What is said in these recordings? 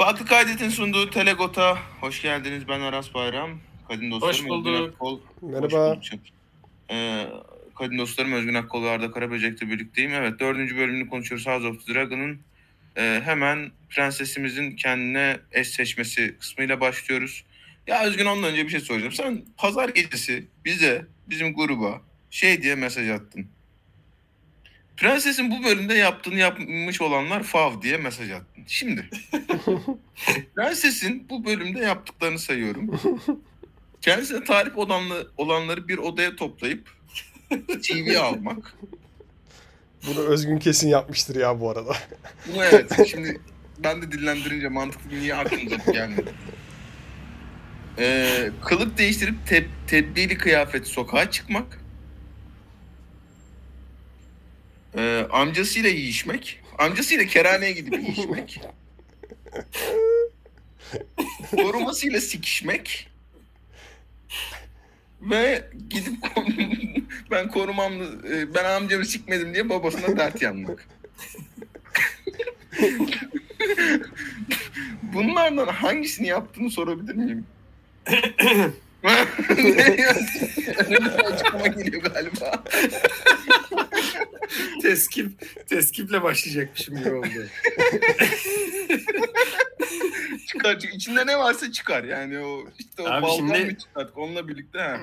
Farklı Kaydet'in sunduğu Telegot'a hoş geldiniz. Ben Aras Bayram. Kadın dostlarım Hoş bulduk. Özgün Akkol. Merhaba. Hoş bulduk. Ee, kadın dostlarım Özgün Akkol ve Arda Karaböcek'le birlikteyim. Evet dördüncü bölümünü konuşuyoruz House of the Dragon'ın. Ee, hemen prensesimizin kendine eş seçmesi kısmıyla başlıyoruz. Ya Özgün ondan önce bir şey soracağım. Sen pazar gecesi bize, bizim gruba şey diye mesaj attın. Prensesin bu bölümde yaptığını yapmış olanlar fav diye mesaj attın. Şimdi Prensesin bu bölümde yaptıklarını sayıyorum. Kendisine talip olanlı, olanları bir odaya toplayıp TV almak. Bunu Özgün kesin yapmıştır ya bu arada. Bunu evet şimdi ben de dillendirince mantıklı niye aklımda gelmedi. Ee, kılık değiştirip te- tebdili kıyafet sokağa çıkmak. Ee, amcasıyla yiyişmek. Amcasıyla kerhaneye gidip yiyişmek. Korumasıyla sikişmek. Ve gidip ben korumamlı e, ben amcamı sikmedim diye babasına dert yanmak. Bunlardan hangisini yaptığını sorabilir miyim? Önüme açıklama geliyor galiba. Teskip, teskiple başlayacakmışım gibi oldu. çıkar. Çünkü içinde ne varsa çıkar. Yani o işte o Abi baldan şimdi- mı çıkar? Onunla birlikte ha.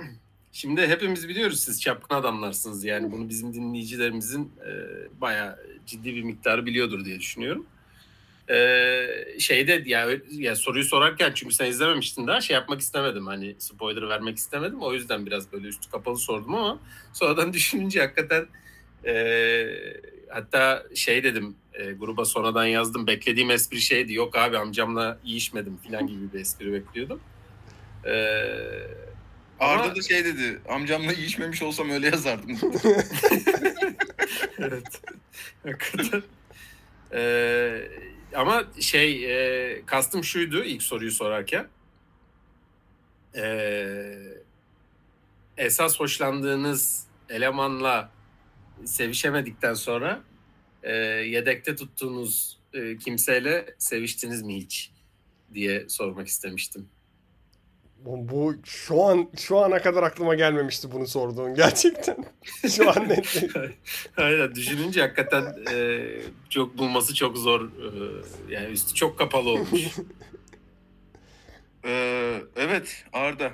Şimdi hepimiz biliyoruz siz çapkın adamlarsınız yani bunu bizim dinleyicilerimizin e, bayağı ciddi bir miktarı biliyordur diye düşünüyorum. E, şeyde ya, ya soruyu sorarken çünkü sen izlememiştin daha şey yapmak istemedim hani spoiler vermek istemedim o yüzden biraz böyle üstü kapalı sordum ama sonradan düşününce hakikaten e, hatta şey dedim e, gruba sonradan yazdım beklediğim espri şeydi yok abi amcamla yiyişmedim falan gibi bir espri bekliyordum. Eee Arda Ama- da şey dedi. Amcamla yiyişmemiş olsam öyle yazardım. evet. Hakikaten. Ee, ama şey e, kastım şuydu ilk soruyu sorarken. Ee, esas hoşlandığınız elemanla sevişemedikten sonra e, yedekte tuttuğunuz e, kimseyle seviştiniz mi hiç diye sormak istemiştim. Bu, şu an şu ana kadar aklıma gelmemişti bunu sorduğun gerçekten. Şu an net değil. Aynen düşününce hakikaten e, çok bulması çok zor. E, yani üstü çok kapalı olmuş. Ee, evet Arda.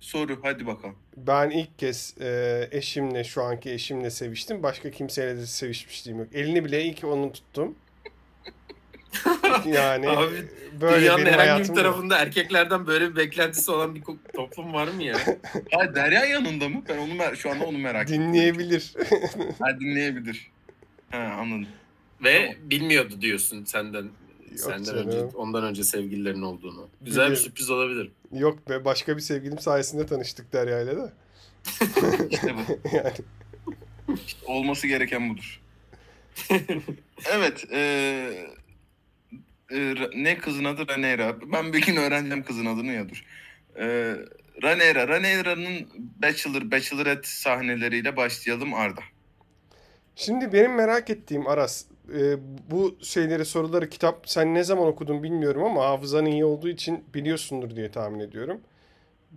Soru hadi bakalım. Ben ilk kez e, eşimle şu anki eşimle seviştim. Başka kimseyle de sevişmişliğim yok. Elini bile ilk onun tuttum. Yani Abi, böyle Dünyanın benim herhangi bir tarafında erkeklerden böyle bir beklentisi olan bir toplum var mı ya? Ha Derya yanında mı? Ben onu mer- şu anda onu merak ettim. dinleyebilir. Ha dinleyebilir. Ha anladım. Ve bilmiyordu diyorsun senden Yok senden canım. önce ondan önce sevgililerin olduğunu. Güzel bir Biliyorum. sürpriz olabilir. Yok be başka bir sevgilim sayesinde tanıştık Derya ile de. İşte bu. Yani İşte olması gereken budur. evet. E, e, Ra- ne kızın adı? Ranera. Ben bir gün öğreneceğim kızın adını ya dur. E, Ranera. Ranera'nın Bachelor, Bachelorette sahneleriyle başlayalım Arda. Şimdi benim merak ettiğim Aras, e, bu şeyleri soruları kitap sen ne zaman okudun bilmiyorum ama hafızan iyi olduğu için biliyorsundur diye tahmin ediyorum.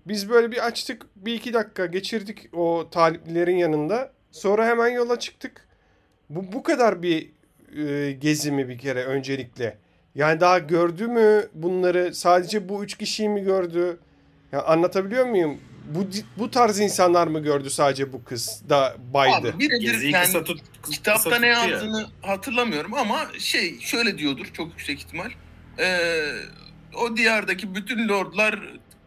Biz böyle bir açtık, bir iki dakika geçirdik o taliplilerin yanında. Sonra hemen yola çıktık. Bu bu kadar bir e, gezi mi bir kere öncelikle? Yani daha gördü mü bunları? Sadece bu üç kişiyi mi gördü? Ya anlatabiliyor muyum? Bu bu tarz insanlar mı gördü sadece bu kız da baydı? Abi Geziyi yani kısa tut. kısa kitapta ne ya. yazdığını hatırlamıyorum ama şey şöyle diyordur çok yüksek ihtimal. Ee, o diyardaki bütün lordlar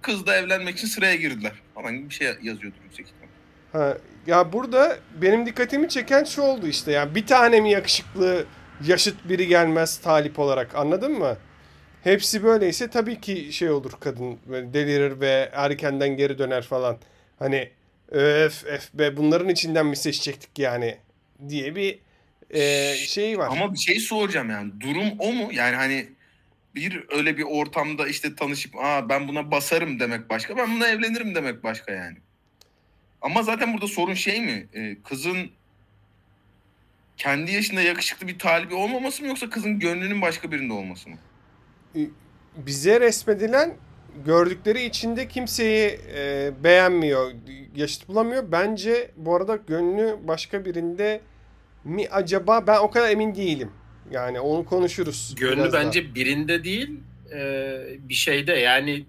kızla evlenmek için sıraya girdiler falan gibi bir şey yazıyordur yüksek ihtimal. Ha, ya burada benim dikkatimi çeken şu oldu işte yani bir tane mi yakışıklı yaşıt biri gelmez talip olarak anladın mı? Hepsi böyleyse tabii ki şey olur kadın delirir ve erkenden geri döner falan. Hani öf öf be bunların içinden mi seçecektik yani diye bir e, şey var. Ama bir şey soracağım yani durum o mu? Yani hani bir öyle bir ortamda işte tanışıp aa ben buna basarım demek başka ben buna evlenirim demek başka yani. Ama zaten burada sorun şey mi? Ee, kızın kendi yaşında yakışıklı bir talibi olmaması mı yoksa kızın gönlünün başka birinde olması mı? bize resmedilen gördükleri içinde kimseyi e, beğenmiyor, yaşıt bulamıyor. Bence bu arada gönlü başka birinde mi acaba ben o kadar emin değilim. Yani onu konuşuruz. Gönlü biraz daha. bence birinde değil e, bir şeyde yani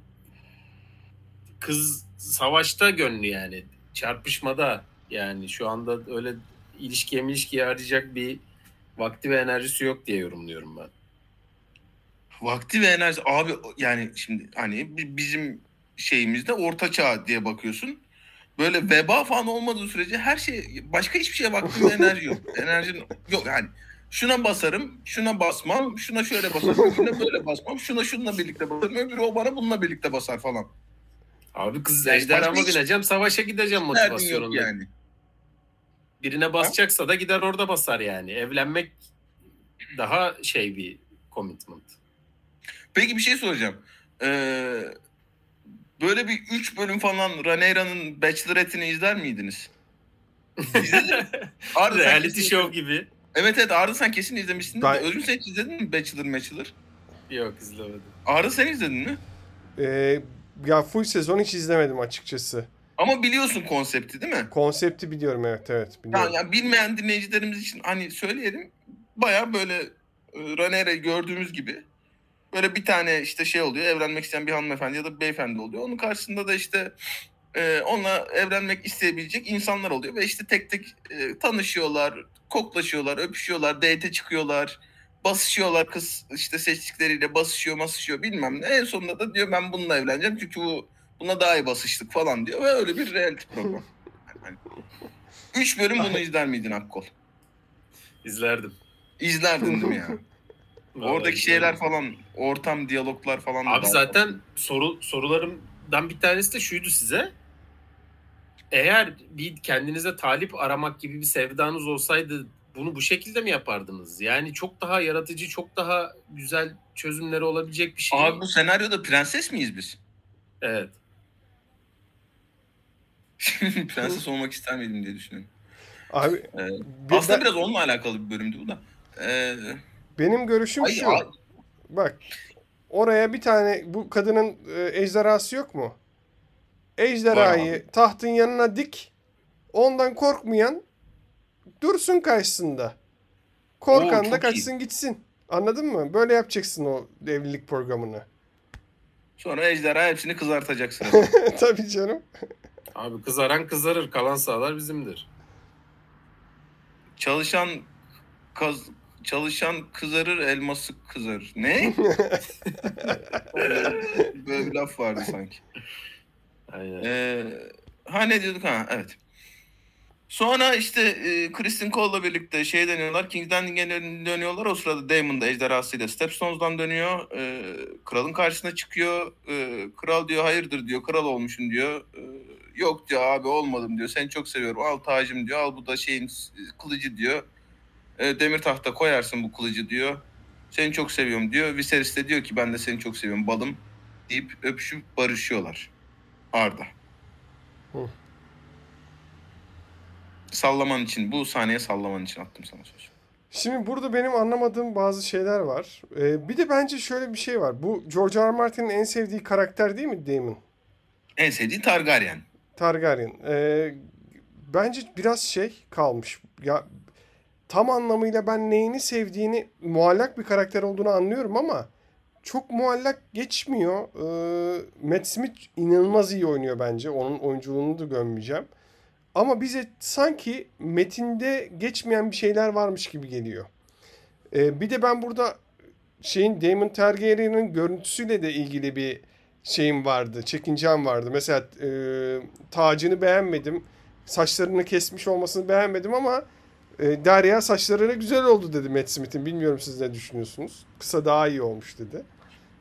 kız savaşta gönlü yani çarpışmada yani şu anda öyle ilişkiye ilişkiye arayacak bir vakti ve enerjisi yok diye yorumluyorum ben. Vakti ve enerji abi yani şimdi hani bi- bizim şeyimizde orta çağ diye bakıyorsun. Böyle veba falan olmadığı sürece her şey başka hiçbir şeye ve enerji yok. Enerjin yok yani. Şuna basarım, şuna basmam, şuna şöyle basarım, şuna böyle basmam, şuna şununla birlikte basarım, öbürü o bana bununla birlikte basar falan. Abi kız ejderhama bineceğim savaşa gideceğim motivasyonunda. yani. Birine basacaksa da gider orada basar yani. Evlenmek daha şey bir commitment. Peki bir şey soracağım. Ee, böyle bir 3 bölüm falan Rhaenyra'nın Bachelorette'ini izler miydiniz? Arda, Reality kesin- show gibi. Evet evet Arda sen kesin izlemişsin. Ben- Ben... Özgün sen hiç izledin mi Bachelor Bachelor? Yok izlemedim. Arda sen izledin mi? Ee, ya full sezon hiç izlemedim açıkçası. Ama biliyorsun konsepti değil mi? Konsepti biliyorum evet evet biliyorum. ya bilmeyen dinleyicilerimiz için hani söyleyelim. Baya böyle e, Rhaenyra'yı gördüğümüz gibi böyle bir tane işte şey oluyor. Evlenmek isteyen bir hanımefendi ya da bir beyefendi oluyor. Onun karşısında da işte e, onunla evlenmek isteyebilecek insanlar oluyor. Ve işte tek tek e, tanışıyorlar, koklaşıyorlar, öpüşüyorlar, date'e çıkıyorlar. Basışıyorlar kız işte seçtikleriyle basışıyor masışıyor bilmem ne. En sonunda da diyor ben bununla evleneceğim çünkü bu buna daha iyi basıştık falan diyor. Ve öyle bir reality program. Yani, üç bölüm bunu izler miydin Akkol? İzlerdim. İzlerdin değil mi ya? Vallahi Oradaki izlerdim. şeyler falan, ortam, diyaloglar falan. da Abi daha zaten soru sorularımdan bir tanesi de şuydu size. Eğer bir kendinize talip aramak gibi bir sevdanız olsaydı bunu bu şekilde mi yapardınız? Yani çok daha yaratıcı, çok daha güzel çözümleri olabilecek bir şey. Abi bu senaryoda prenses miyiz biz? Evet. prenses olmak ister miydim diye düşünüyorum. Abi Ee, bir- Aslında ben- biraz onunla alakalı bir bölümdü bu da. Ee, benim görüşüm ay, şu. ay, Bak oraya bir tane bu kadının e, ejderhası yok mu? Ejderhayı tahtın yanına dik. Ondan korkmayan dursun karşısında. Korkan Oo, da kaçsın gitsin. Anladın mı? Böyle yapacaksın o evlilik programını. sonra ejderha hepsini kızartacaksın. Tabii canım. Abi kızaran kızarır, kalan sağlar bizimdir. çalışan kaz, çalışan kızarır, elması kızarır. Ne? Böyle bir laf vardı sanki. Aynen. Ee, ha ne diyorduk ha evet. Sonra işte e, Kristen Cole'la birlikte şey dönüyorlar. Dön- dönüyorlar. O sırada Daemon da ejderhasıyla Stepstones'dan dönüyor. Ee, kralın karşısına çıkıyor. Ee, kral diyor hayırdır diyor. Kral olmuşsun diyor. Ee, yok diyor abi olmadım diyor. Seni çok seviyorum. Al tacım diyor. Al bu da şeyin s- kılıcı diyor. Ee, demir tahta koyarsın bu kılıcı diyor. Seni çok seviyorum diyor. Viserys de diyor ki ben de seni çok seviyorum balım deyip öpüşüp barışıyorlar. Arda. Hı. Sallaman için, bu saniye sallaman için attım sana söz. Şimdi burada benim anlamadığım bazı şeyler var. Ee, bir de bence şöyle bir şey var. Bu George R. R. Martin'in en sevdiği karakter değil mi Daemon? En sevdiğin Targaryen. Targaryen. Ee, bence biraz şey kalmış. Ya tam anlamıyla ben neyini sevdiğini muallak bir karakter olduğunu anlıyorum ama çok muallak geçmiyor. Ee, Matt Smith inanılmaz iyi oynuyor bence. Onun oyunculuğunu da gömmeyeceğim. Ama bize sanki metinde geçmeyen bir şeyler varmış gibi geliyor. Ee, bir de ben burada şeyin Daemon Targaryen'in görüntüsüyle de ilgili bir şeyim vardı. Çekincem vardı. Mesela e, tacını beğenmedim. Saçlarını kesmiş olmasını beğenmedim ama e, Derya saçları güzel oldu dedi Matt Smith'in. Bilmiyorum siz ne düşünüyorsunuz. Kısa daha iyi olmuş dedi.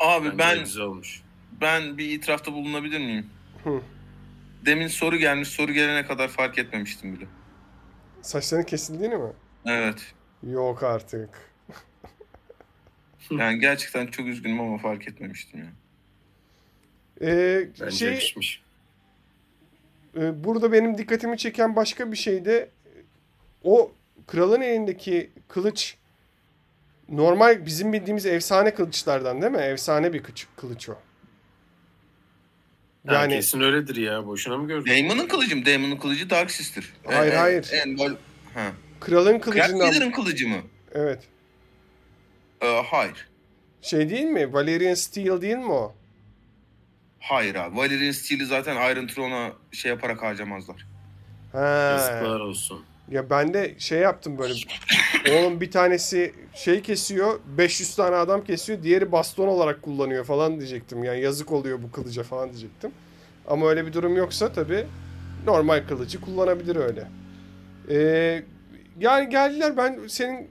Abi Bence ben güzel olmuş. ben bir itirafta bulunabilir miyim? Hı. Demin soru gelmiş, soru gelene kadar fark etmemiştim bile. Saçların kesildiğini mi? Evet. Yok artık. Yani gerçekten çok üzgünüm ama fark etmemiştim ya. Ee, Bence şey, yakışmış. e, burada benim dikkatimi çeken başka bir şey de o kralın elindeki kılıç normal bizim bildiğimiz efsane kılıçlardan değil mi? Efsane bir kılıç, kılıç o. Yani Yani kesin öyledir ya. Boşuna mı gördün? Damon'un kılıcı mı? Damon'un kılıcı Dark Sister. Hayır, En- hayır. En, en, ha. kralın kılıcından Leader'ın kılıcı mı? evet. Ee, hayır. Şey değil mi? Valerian Steel değil mi o? Hayır abi. Valerian Steel'i zaten Iron Throne'a şey yaparak harcamazlar. Ha. Yazıklar olsun. Ya ben de şey yaptım böyle. Oğlum bir tanesi şey kesiyor, 500 tane adam kesiyor, diğeri baston olarak kullanıyor falan diyecektim. Yani yazık oluyor bu kılıca falan diyecektim. Ama öyle bir durum yoksa tabii normal kılıcı kullanabilir öyle. Ee, yani geldiler ben senin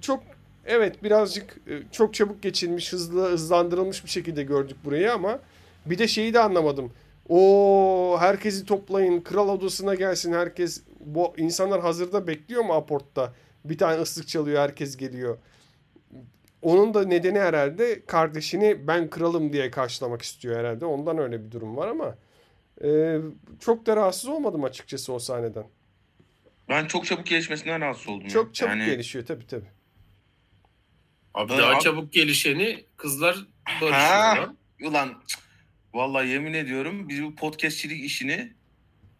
çok evet birazcık e, çok çabuk geçilmiş, hızlı hızlandırılmış bir şekilde gördük burayı ama bir de şeyi de anlamadım. O herkesi toplayın, kral odasına gelsin herkes. Bu insanlar hazırda bekliyor mu aportta? Bir tane ıslık çalıyor, herkes geliyor. Onun da nedeni herhalde kardeşini ben kralım diye karşılamak istiyor herhalde. Ondan öyle bir durum var ama e, çok da rahatsız olmadım açıkçası o sahneden. Ben çok çabuk gelişmesinden rahatsız oldum. ya. Çok çabuk Yani- gelişiyor tabii tabii. Abi daha abi- çabuk gelişeni kızlar barışıyor lan. Ulan cık, vallahi yemin ediyorum biz bu podcastçilik işini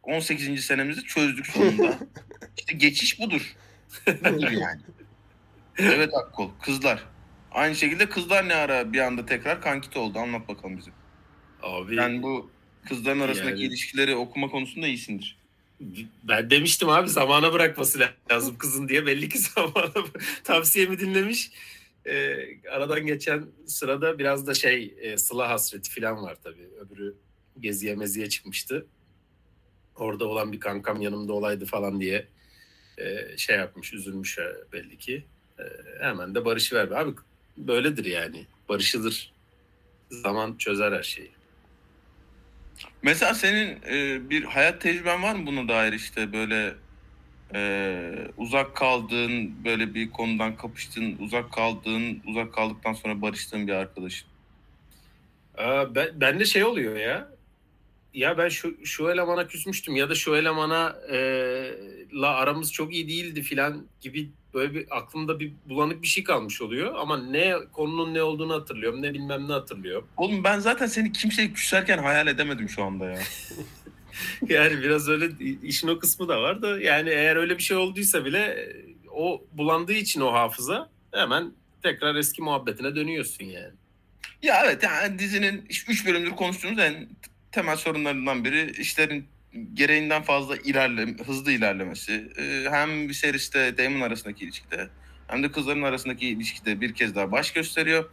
18. senemizde çözdük sonunda. işte geçiş budur. Budur yani. Evet Akkol. Kızlar. Aynı şekilde kızlar ne ara bir anda tekrar kankit oldu. Anlat bakalım bize. Abi Yani bu kızların arasındaki Yani- ilişkileri okuma konusunda iyisindir. ben demiştim abi zamana bırakması lazım kızın diye. Belli ki zamana tavsiyemi dinlemiş. Ee, aradan geçen sırada biraz da şey e, sıla hasreti falan var tabii. Öbürü geziye meziye çıkmıştı. Orada olan bir kankam yanımda olaydı falan diye e, şey yapmış, üzülmüş e, belli ki. E, hemen de barışıver. Abi böyledir yani. Barışılır. Zaman çözer her şeyi. Mesela senin e, bir hayat tecrüben var mı buna dair işte böyle e, uzak kaldığın böyle bir konudan kapıştığın uzak kaldığın uzak kaldıktan sonra barıştığın bir arkadaşın. Aa, ben, bende şey oluyor ya. Ya ben şu şu elemana küsmüştüm ya da şu elemana e, la aramız çok iyi değildi filan gibi böyle bir aklımda bir bulanık bir şey kalmış oluyor. Ama ne konunun ne olduğunu hatırlıyorum ne bilmem ne hatırlıyorum. Oğlum ben zaten seni kimseye küserken hayal edemedim şu anda ya. Yani biraz öyle işin o kısmı da var da yani eğer öyle bir şey olduysa bile e, o bulandığı için o hafıza hemen tekrar eski muhabbetine dönüyorsun yani. Ya evet yani dizinin 3 bölümdür konuştuğumuz en temel sorunlarından biri işlerin gereğinden fazla ilerle, hızlı ilerlemesi. Ee, hem bir seriste Damon arasındaki ilişkide hem de kızların arasındaki ilişkide bir kez daha baş gösteriyor.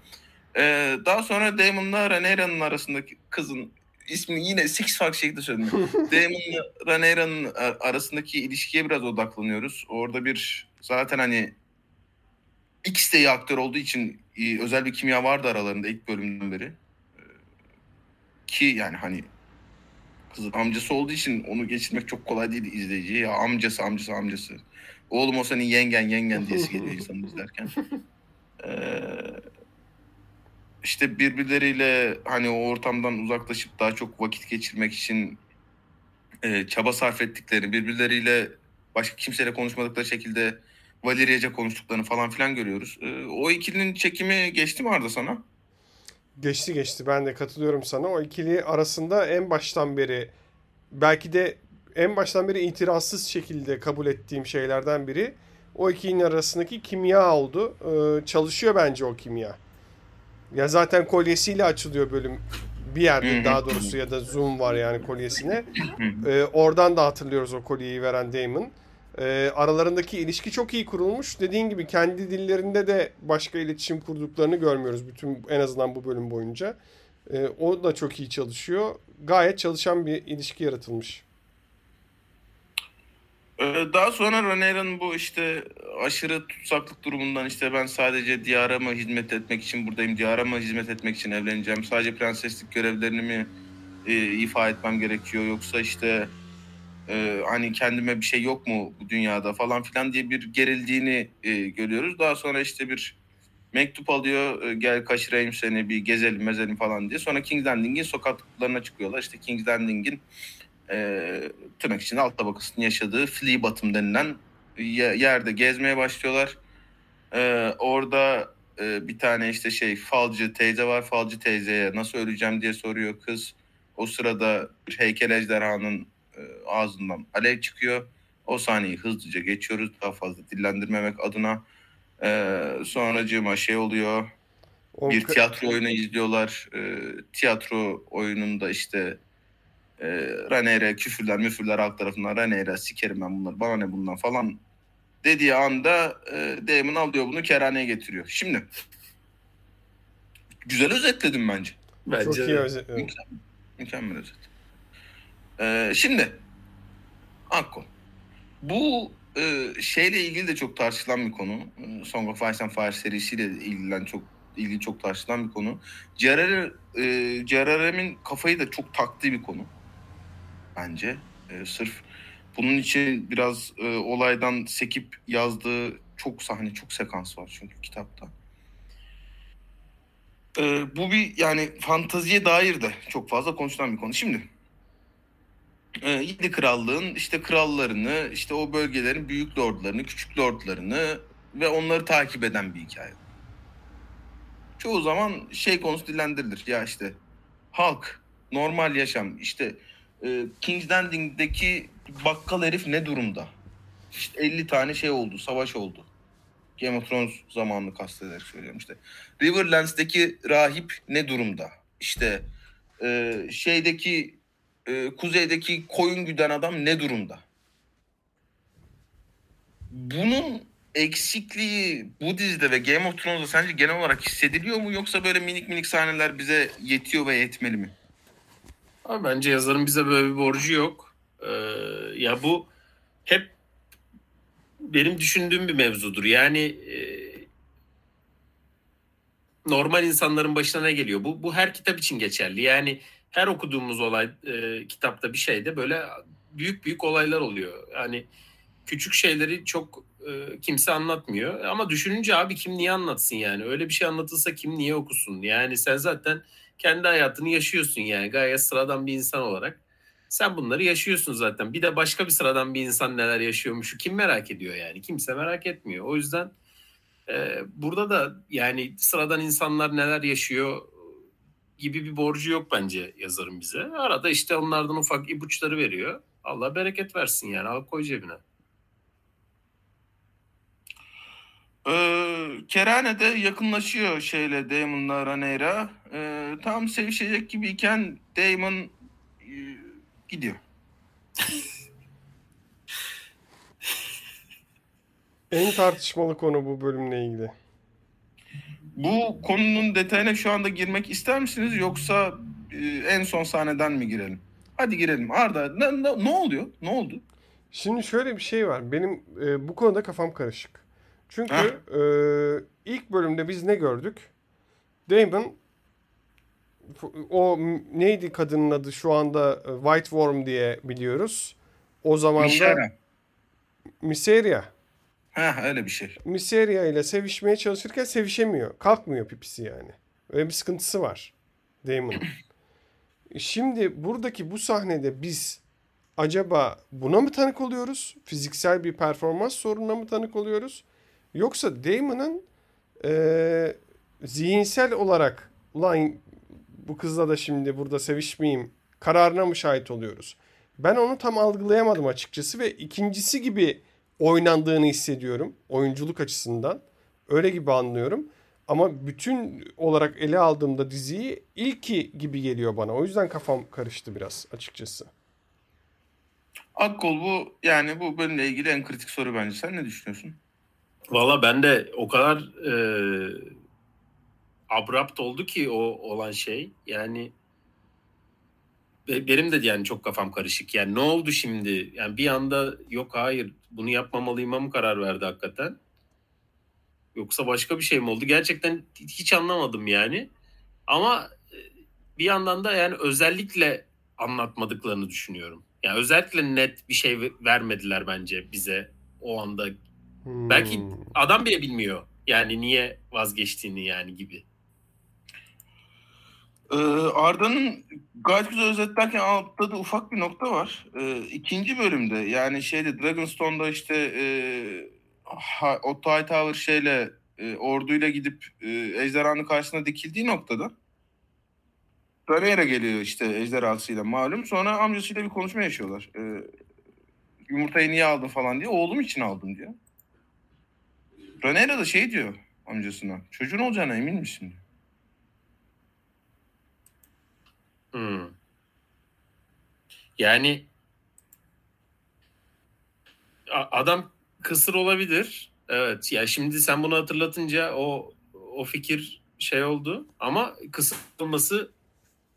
Ee, daha sonra Damon'la Rhaenyra'nın arasındaki kızın ismini yine six farklı şekilde söyledim. Damon'la Rhaenyra'nın ar- arasındaki ilişkiye biraz odaklanıyoruz. Orada bir zaten hani ikisi de iyi aktör olduğu için e, özel bir kimya vardı aralarında ilk bölümden beri. Ee, Ki yani hani kızın amcası olduğu için onu geçirmek çok kolay değil izleyiciye. Ya amcası amcası amcası. Oğlum o senin yengen yengen diyesi geliyor insanın izlerken. Ee, işte birbirleriyle hani o ortamdan uzaklaşıp daha çok vakit geçirmek için e, çaba sarf ettiklerini, birbirleriyle başka kimseyle konuşmadıkları şekilde Valeriyaca konuştuklarını falan filan görüyoruz. Ee, o ikilinin çekimi geçti mi Arda sana? Geçti geçti ben de katılıyorum sana. O ikili arasında en baştan beri belki de en baştan beri itirazsız şekilde kabul ettiğim şeylerden biri o ikilinin arasındaki kimya oldu. Ee, çalışıyor bence o kimya. Ya zaten kolyesiyle açılıyor bölüm bir yerde daha doğrusu ya da zoom var yani kolyesine. Ee, oradan da hatırlıyoruz o kolyeyi veren Damon. Ee, aralarındaki ilişki çok iyi kurulmuş. Dediğin gibi kendi dillerinde de başka iletişim kurduklarını görmüyoruz bütün en azından bu bölüm boyunca. Ee, o da çok iyi çalışıyor. Gayet çalışan bir ilişki yaratılmış. Ee, Daha sonra Rhaenyra'nın bu işte aşırı tutsaklık durumundan işte ben sadece diyara mı hizmet etmek için buradayım, diyara mı hizmet etmek için evleneceğim, sadece prenseslik görevlerini mi e, ifa etmem gerekiyor yoksa işte e, hani kendime bir şey yok mu bu dünyada falan filan diye bir gerildiğini e, görüyoruz. Daha sonra işte bir mektup alıyor, e, gel kaçırayım seni bir gezelim mezelim falan diye. Sonra King's Landing'in sokaklarına çıkıyorlar. İşte King's Landing'in e, tırnak içinde alt tabakasının yaşadığı flea bottom denilen ye- yerde gezmeye başlıyorlar. Ee, orada e, bir tane işte şey falcı teyze var. Falcı teyzeye nasıl öleceğim diye soruyor kız. O sırada bir heykel ejderhanın e, ağzından alev çıkıyor. O sahneyi hızlıca geçiyoruz daha fazla dillendirmemek adına. Ee, sonracığıma şey oluyor. O Bir tiyatro oyunu izliyorlar. Ee, tiyatro oyununda işte e, Rhaenyra küfürler müfürler halk tarafından Rhaenyra sikerim ben bunları bana ne bundan falan dediği anda e, Daemon alıyor bunu kerhaneye getiriyor. Şimdi güzel özetledim bence. Bence çok iyi de. özetledin. Mükemmel özet. Ee, şimdi Akko. Bu e, şeyle ilgili de çok tartışılan bir konu. E, Song of Ice and Fire serisiyle ilgilen çok ilgili çok tartışılan bir konu. J.R.R. E, J.R.R.'in kafayı da çok taktığı bir konu. Bence. E, sırf bunun için biraz e, olaydan sekip yazdığı çok sahne, çok sekans var çünkü kitapta. E, bu bir yani fantaziye dair de çok fazla konuşulan bir konu. Şimdi e, yedi krallığın işte krallarını, işte o bölgelerin büyük lordlarını, küçük lordlarını ve onları takip eden bir hikaye. Çoğu zaman şey konusu dillendirilir. Ya işte halk, normal yaşam, işte e, King's Landing'deki bakkal herif ne durumda? İşte 50 tane şey oldu, savaş oldu. Game of Thrones zamanını kastederek söylüyorum işte. Riverlands'deki rahip ne durumda? İşte e, şeydeki e, kuzeydeki koyun güden adam ne durumda? Bunun eksikliği bu dizide ve Game of Thrones'da sence genel olarak hissediliyor mu yoksa böyle minik minik sahneler bize yetiyor ve yetmeli mi? Ama bence yazarın bize böyle bir borcu yok. Ee, ya bu hep benim düşündüğüm bir mevzudur. Yani e, normal insanların başına ne geliyor? Bu, bu her kitap için geçerli. Yani her okuduğumuz olay e, kitapta bir şeyde böyle büyük büyük olaylar oluyor. Yani küçük şeyleri çok e, kimse anlatmıyor. Ama düşününce abi kim niye anlatsın yani? Öyle bir şey anlatılsa kim niye okusun? Yani sen zaten kendi hayatını yaşıyorsun yani gayet sıradan bir insan olarak. Sen bunları yaşıyorsun zaten. Bir de başka bir sıradan bir insan neler yaşıyormuşu kim merak ediyor yani? Kimse merak etmiyor. O yüzden e, burada da yani sıradan insanlar neler yaşıyor gibi bir borcu yok bence yazarın bize. Arada işte onlardan ufak ipuçları veriyor. Allah bereket versin yani. Al koy cebine. Ee, Kerane de yakınlaşıyor şeyle Daemon'la Rhaenyra. Ee, tam sevişecek gibiyken Daemon e, gidiyor. En tartışmalı konu bu bölümle ilgili. Bu konunun detayına şu anda girmek ister misiniz yoksa e, en son sahneden mi girelim? Hadi girelim. Arda ne, ne, ne oluyor? Ne oldu? Şimdi şöyle bir şey var. Benim e, bu konuda kafam karışık. Çünkü Heh. e, ilk bölümde biz ne gördük? Damon o neydi kadının adı şu anda e, White Worm diye biliyoruz. O zaman da. Mysaria. Ha öyle bir şey. Mysaria ile sevişmeye çalışırken sevişemiyor. Kalkmıyor pipisi yani. Öyle bir sıkıntısı var Damon'ın. Şimdi buradaki bu sahnede biz acaba buna mı tanık oluyoruz? Fiziksel bir performans sorununa mı tanık oluyoruz? Yoksa Damon'ın eee, zihinsel olarak ulan bu kızla da şimdi burada sevişmeyeyim kararına mı şahit oluyoruz? Ben onu tam algılayamadım açıkçası ve ikincisi gibi oynandığını hissediyorum oyunculuk açısından. Öyle gibi anlıyorum. Ama bütün olarak ele aldığımda diziyi ilki gibi geliyor bana. O yüzden kafam karıştı biraz açıkçası. Akkol bu yani bu bölümle ilgili en kritik soru bence. Sen ne düşünüyorsun? Valla ben de o kadar e, abrupt oldu ki o olan şey. Yani be- benim de yani çok kafam karışık. Yani ne oldu şimdi? Yani bir anda yok hayır bunu yapmamalıyıma mı karar verdi hakikaten? Yoksa başka bir şey mi oldu? Gerçekten hiç anlamadım yani. Ama e, bir yandan da yani özellikle anlatmadıklarını düşünüyorum. Yani özellikle net bir şey ve- vermediler bence bize o anda Hmm. Belki adam bile bilmiyor. Yani niye vazgeçtiğini yani gibi. Ee, Arda'nın gayet güzel özetlerken atladığı ufak bir nokta var. Ee, ikinci bölümde yani şeyde Dragonstone'da işte e, ha, o Hightower şeyle e, orduyla gidip e, ejderhanın karşısına dikildiği noktada Rhaenyra geliyor işte ejderhasıyla malum. Sonra amcasıyla bir konuşma yaşıyorlar. E, yumurtayı niye aldın falan diye. Oğlum için aldım diyor. Rhaenyra da şey diyor amcasına. Çocuğun olacağına emin misin? diyor. Hmm. Yani adam kısır olabilir. Evet. Ya şimdi sen bunu hatırlatınca o o fikir şey oldu ama kısır olması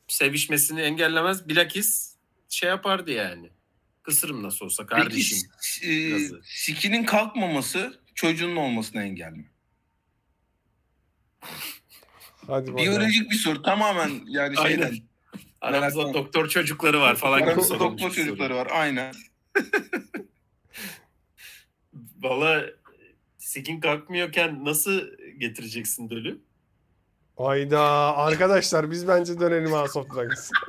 sevişmesini engellemez. Bilakis şey yapardı yani. Kısırım nasıl olsa kardeşim. Peki e, sikinin kalkmaması çocuğunun olmasına engel mi? Hadi. Biyolojik bir soru tamamen yani Aynen. Aramızda merakla- doktor çocukları var falan gibi Aramızda sorulmuş doktor bir soru. çocukları var aynen. Valla sikin kalkmıyorken nasıl getireceksin dölü? Ayda arkadaşlar biz bence dönelim House of Dragons.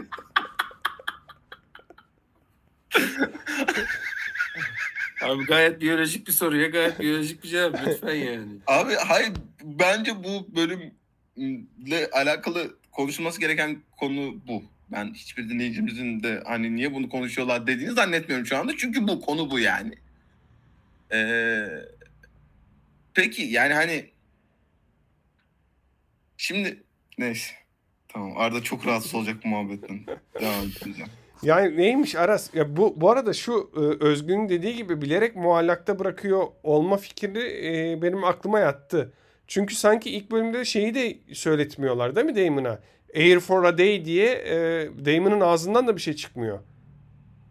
Abi gayet biyolojik bir soruya gayet biyolojik bir cevap lütfen yani. Abi hayır bence bu bölümle alakalı konuşulması gereken konu bu. Ben hiçbir dinleyicimizin de hani niye bunu konuşuyorlar dediğini zannetmiyorum şu anda. Çünkü bu konu bu yani. Ee, peki yani hani şimdi neyse. Tamam Arda çok rahatsız olacak bu muhabbetten. Devam edeceğim. Yani neymiş Aras? Ya bu bu arada şu e, Özgün'ün dediği gibi bilerek muallakta bırakıyor olma fikri e, benim aklıma yattı. Çünkü sanki ilk bölümde şeyi de söyletmiyorlar değil mi Damon'a? Air for a day diye e, Damon'ın ağzından da bir şey çıkmıyor.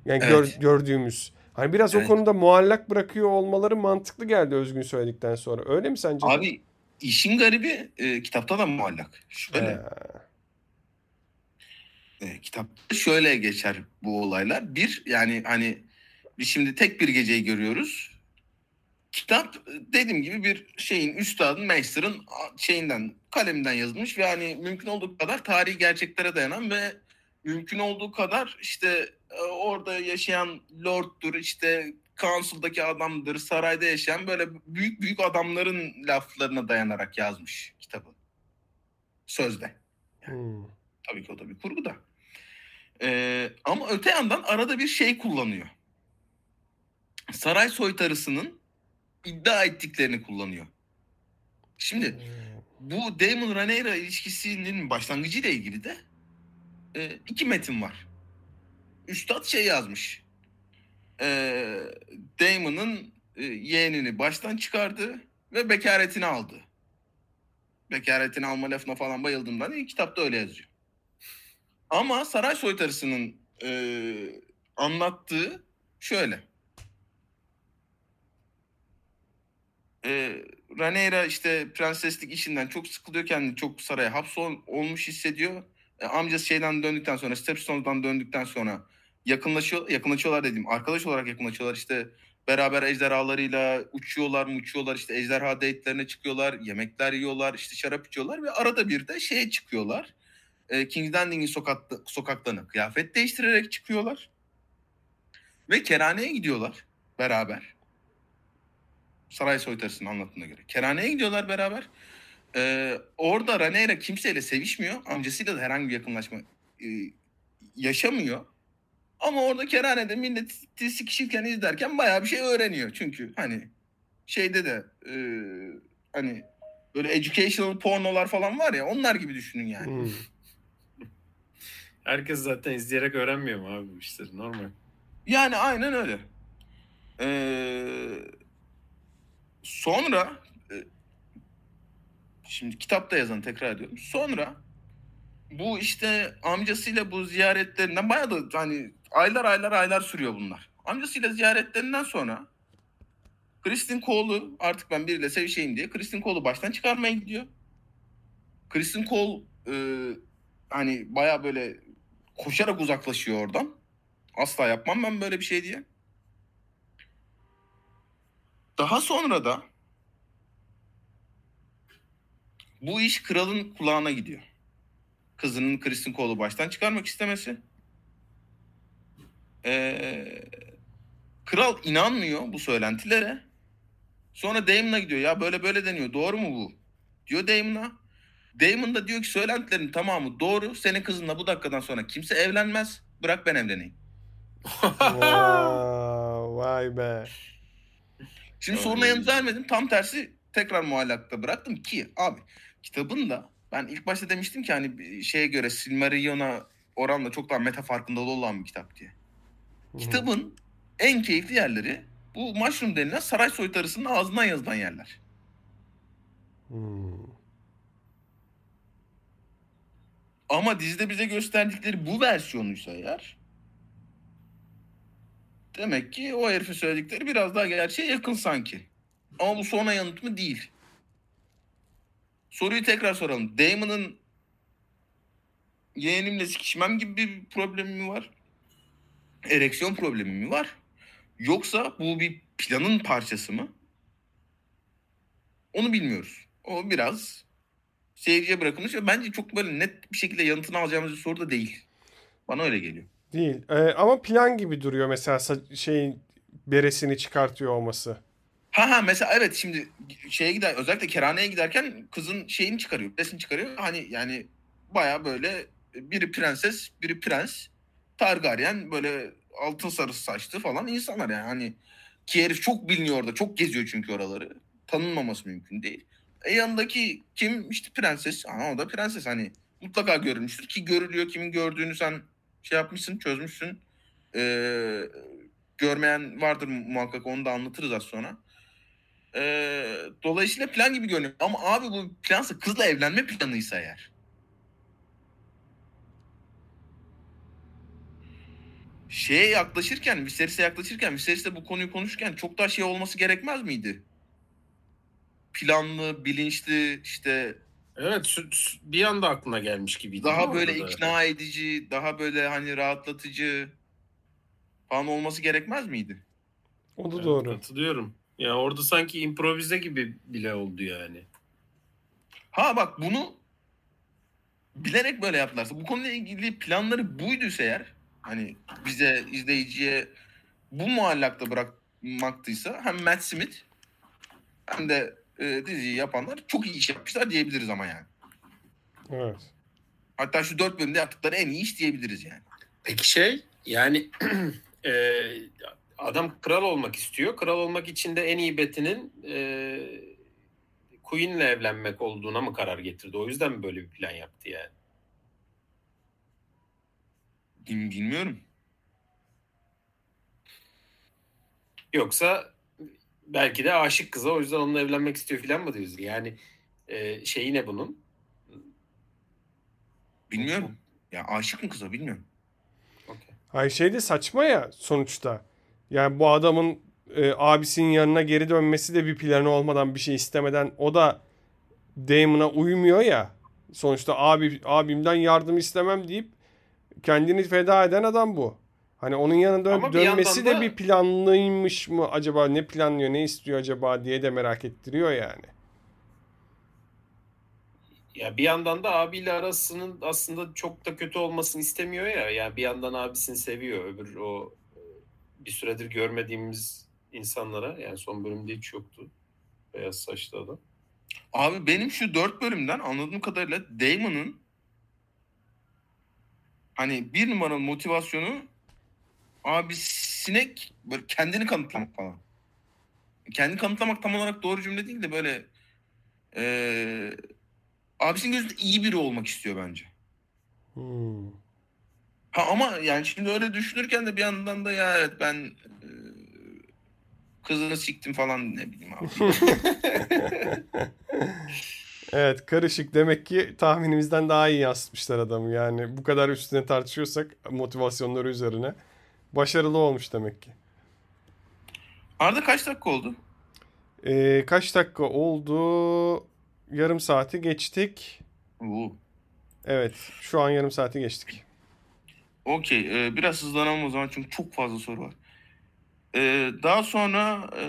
Yani gör- Evet. gördüğümüz. Hani biraz Evet. o konuda muallak bırakıyor olmaları mantıklı geldi Özgün söyledikten sonra. Öyle mi sence? Abi işin garibi e, kitapta da muallak. Şöyle. E, kitapta şöyle geçer bu olaylar. Bir yani hani biz şimdi tek bir geceyi görüyoruz. Kitap dediğim gibi bir şeyin üstadın, Meister'ın şeyinden, kaleminden yazılmış ve hani mümkün olduğu kadar tarihi gerçeklere dayanan ve mümkün olduğu kadar işte e, orada yaşayan lorddur, işte council'daki adamdır, sarayda yaşayan böyle büyük büyük adamların laflarına dayanarak yazmış kitabı. Sözde. Hmm. Tabii ki o da bir kurgu da. Ee, ama öte yandan arada bir şey kullanıyor. Saray soytarısının iddia ettiklerini kullanıyor. Şimdi bu Damon Rhaenyra ilişkisinin başlangıcıyla ilgili de e, iki metin var. Üstad şey yazmış. E, Damon'ın e, yeğenini baştan çıkardı ve bekaretini aldı. Bekaretini alma lafına falan bayıldığımdan iyi kitapta öyle yazıyor. Ama saray soytarısının e, anlattığı şöyle. E, Rhaenyra işte prenseslik işinden çok sıkılıyor kendini çok saraya hapsol olmuş hissediyor. E, amcası şeyden döndükten sonra Stepstone'dan döndükten sonra yakınlaşıyor yakınlaşıyorlar dediğim arkadaş olarak yakınlaşıyorlar işte beraber ejderhalarıyla uçuyorlar mı uçuyorlar işte ejderha date'lerine çıkıyorlar yemekler yiyorlar işte şarap içiyorlar ve arada bir de şeye çıkıyorlar e, King's Landing'in sokakta, sokaklarına kıyafet değiştirerek çıkıyorlar. Ve kerhaneye gidiyorlar beraber. Saray soytarısının anlattığına göre. Kerhaneye gidiyorlar beraber. E, orada Rhaenyra kimseyle sevişmiyor. Amcasıyla da herhangi bir yakınlaşma e, yaşamıyor. Ama orada kerhanede millet sikişirken izlerken bayağı bir şey öğreniyor. Çünkü hani şeyde de e, hani böyle educational pornolar falan var ya onlar gibi düşünün yani. Hmm. Herkes zaten izleyerek öğrenmiyor mu abi bu işleri normal. Yani aynen öyle. Ee, sonra e, şimdi kitapta yazan tekrar ediyorum. Sonra bu işte amcasıyla bu ziyaretlerinden bayağı da hani aylar aylar aylar sürüyor bunlar. Amcasıyla ziyaretlerinden sonra Kristin Cole'u artık ben biriyle sevişeyim diye Kristin Cole'u baştan çıkarmaya gidiyor. Kristin Cole e, hani bayağı böyle koşarak uzaklaşıyor oradan. Asla yapmam ben böyle bir şey diye. Daha sonra da bu iş kralın kulağına gidiyor. Kızının Kristin Cole'u baştan çıkarmak istemesi. Ee, kral inanmıyor bu söylentilere. Sonra Damon'a gidiyor. Ya böyle böyle deniyor. Doğru mu bu? Diyor Damon'a. Damon da diyor ki söylentilerin tamamı doğru. Senin kızınla bu dakikadan sonra kimse evlenmez. Bırak ben evleneyim. Wow, vay be. Şimdi Ay. soruna yanıt vermedim. Tam tersi tekrar muallakta bıraktım ki abi kitabın da ben ilk başta demiştim ki hani şeye göre Silmarillion'a oranla çok daha meta farkındalığı olan bir kitap diye. Kitabın en keyifli yerleri bu Mushroom denilen saray soytarısının ağzından yazılan yerler. Hmm. Ama dizide bize gösterdikleri bu versiyonuysa eğer demek ki o herifin söyledikleri biraz daha gerçeğe yakın sanki. Ama bu sonra yanıt mı değil. Soruyu tekrar soralım. Damon'ın yeğenimle sikişmem gibi bir problemi mi var? Ereksiyon problemi mi var? Yoksa bu bir planın parçası mı? Onu bilmiyoruz. O biraz seyirciye bırakılmış ve bence çok böyle net bir şekilde yanıtını alacağımız bir soru da değil. Bana öyle geliyor. Değil. Ee, ama plan gibi duruyor mesela şeyin beresini çıkartıyor olması. Ha ha mesela evet şimdi şeye gider özellikle kerhaneye giderken kızın şeyini çıkarıyor. Resini çıkarıyor. Hani yani baya böyle biri prenses, biri prens. Targaryen böyle altın sarısı saçlı falan insanlar yani. Hani ki herif çok biliniyor orada. Çok geziyor çünkü oraları. Tanınmaması mümkün değil. E yanındaki kim? işte prenses. Aha o da prenses hani. Mutlaka görülmüştür ki görülüyor. Kimin gördüğünü sen şey yapmışsın, çözmüşsün. Ee, görmeyen vardır muhakkak onu da anlatırız az sonra. Ee, dolayısıyla plan gibi görünüyor. Ama abi bu plansa kızla evlenme planıysa eğer. Şeye yaklaşırken, Viserys'e yaklaşırken, Viserys'le bu konuyu konuşurken çok daha şey olması gerekmez miydi? Planlı, bilinçli, işte Evet bir anda aklına gelmiş gibiydi. daha böyle orada da? ikna edici, daha böyle hani rahatlatıcı falan olması gerekmez miydi? O da Evet, doğru. Katılıyorum. Ya orada sanki improvize gibi bile oldu yani. Ha bak bunu bilerek böyle yaptılarsa bu konuyla ilgili planları buyduysa eğer hani bize izleyiciye bu muallakta bırakmaktıysa hem Matt Smith hem de e, diziyi yapanlar çok iyi iş yapmışlar diyebiliriz ama yani. Evet. Hatta şu dört bölümde yaptıkları en iyi iş diyebiliriz yani. Peki şey yani e, adam kral olmak istiyor. Kral olmak için de en iyi betinin e, Queen'le evlenmek olduğuna mı karar getirdi? O yüzden mi böyle bir plan yaptı yani? Bil- Bilmiyorum. Yoksa belki de aşık kıza o yüzden onunla evlenmek istiyor falan mı diyorsun? Yani e, şeyi ne bunun? Bilmiyorum. Ya aşık mı kıza bilmiyorum. Okey. Hayır şey de saçma ya sonuçta. Yani bu adamın e, abisinin yanına geri dönmesi de bir planı olmadan bir şey istemeden o da Damon'a uymuyor ya. Sonuçta abi abimden yardım istemem deyip kendini feda eden adam bu. Hani onun yanında Ama bir dönmesi yandan de da- bir planlıymış mı acaba ne planlıyor ne istiyor acaba diye de merak ettiriyor yani. Ya bir yandan da abiyle arasının aslında çok da kötü olmasını istemiyor ya. Yani bir yandan abisini seviyor. Öbür o e, bir süredir görmediğimiz insanlara yani son bölümde hiç yoktu. Beyaz saçlı adam. Abi benim şu dört bölümden anladığım kadarıyla Damon'ın hani bir numaralı motivasyonu abisine böyle kendini kanıtlamak falan. Kendini kanıtlamak tam olarak doğru cümle değil de böyle eee abisinin gözünde iyi biri olmak istiyor bence. Hmm. Ha ama yani şimdi öyle düşünürken de bir yandan da ya evet ben eee, kızını siktim falan ne bileyim abi. Evet karışık demek ki tahminimizden daha iyi yansıtmışlar adamı yani bu kadar üstüne tartışıyorsak motivasyonları üzerine başarılı olmuş demek ki. Arda kaç dakika oldu? Ee, kaç dakika oldu? Yarım saati geçtik. Oo. Evet şu an yarım saati geçtik. Okey. e, biraz hızlanalım o zaman çünkü çok fazla soru var. E, daha sonra e,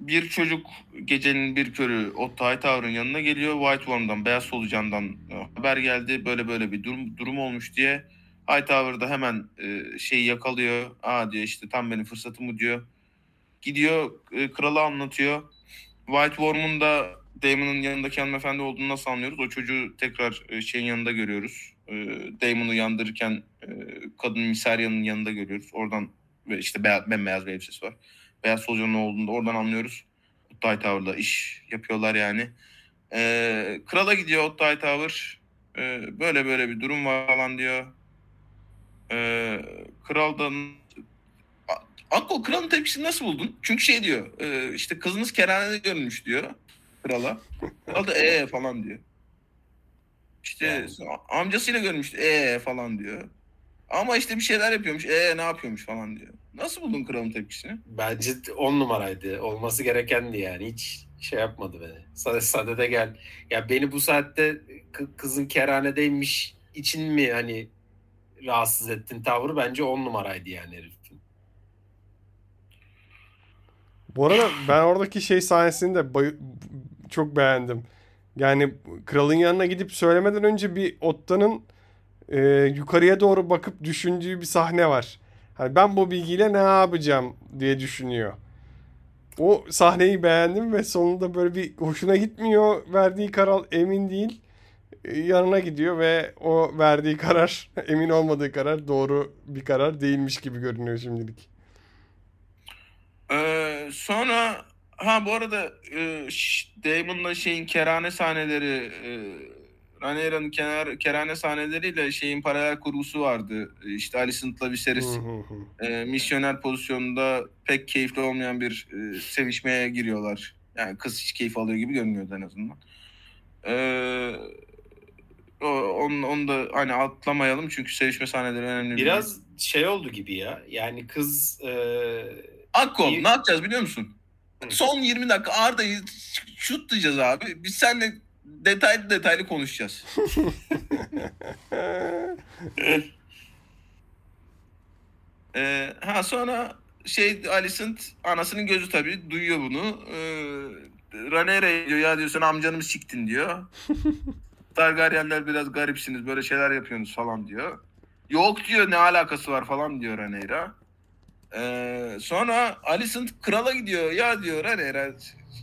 bir çocuk gecenin bir körü Otto Hightower'ın yanına geliyor. White Worm'dan, Beyaz Solucan'dan haber geldi. Böyle böyle bir durum, durum olmuş diye. Hightower da hemen e, şeyi yakalıyor. Aa diyor işte tam benim fırsatım bu diyor. gidiyor e, kralı anlatıyor. White Worm'un da Damon'ın yanındaki hanımefendi olduğunu nasıl anlıyoruz? O çocuğu tekrar e, şeyin yanında görüyoruz. E, Damon'u yandırırken e, kadın Misaria'nın yanında görüyoruz. Oradan ve işte beyaz, bembeyaz bir elbisesi var. Beyaz solucanın olduğunu da oradan anlıyoruz. Ottay Tower'da iş yapıyorlar yani. E, krala gidiyor Ottay Tower. E, böyle böyle bir durum var falan diyor. E, kral da Akko kralın tepkisini nasıl buldun? Çünkü şey diyor e, işte kızınız kerhanede görülmüş diyor krala. Kral da ee falan diyor. İşte Yani. amcasıyla görmüştü ee falan diyor. Ama işte bir şeyler yapıyormuş ee ne yapıyormuş falan diyor. Nasıl buldun kralın tepkisini? Bence on numaraydı. Olması gerekendi yani. Hiç şey yapmadı beni. Sade, sadede gel. Ya beni bu saatte kı- kızın kerhanedeymiş için mi hani rahatsız ettin tavrı bence on numaraydı yani herifin. Bu arada ben oradaki şey sahnesini de bay- çok beğendim. Yani kralın yanına gidip söylemeden önce bir Otta'nın e, yukarıya doğru bakıp düşündüğü bir sahne var. Hani ben bu bilgiyle ne yapacağım diye düşünüyor. O sahneyi beğendim ve sonunda böyle bir hoşuna gitmiyor. Verdiği karar emin değil. Yanına gidiyor ve o verdiği karar emin olmadığı karar doğru bir karar değilmiş gibi görünüyor şimdilik. Ee, sonra ha bu arada e, Damon'la şeyin kerane sahneleri e, Rhaenyra'nın kenar, kerane sahneleriyle şeyin paralel kurgusu vardı. E, İşte Alicent'la hı hı. e, misyoner pozisyonunda pek keyifli olmayan bir e, sevişmeye giriyorlar. Yani kız hiç keyif alıyor gibi görünüyordu en azından. Ee, o, onu, onu da hani atlamayalım çünkü sevişme sahneleri önemli. bir- Biraz şey oldu gibi ya. Yani kız e, Akkol ne yapacağız biliyor musun? Hı. Son 20 dakika Arda'yı şutlayacağız abi. Biz seninle detaylı detaylı konuşacağız. Ee, ha sonra şey Alicent anasının gözü tabii duyuyor bunu. Ee, Rhaenyra diyor ya diyor sen amcanı mı siktin diyor. Targaryenler biraz garipsiniz böyle şeyler yapıyorsunuz falan diyor. Yok diyor ne alakası var falan diyor Rhaenyra. Ee, sonra Alicent krala gidiyor. Ya diyor Rhaenyra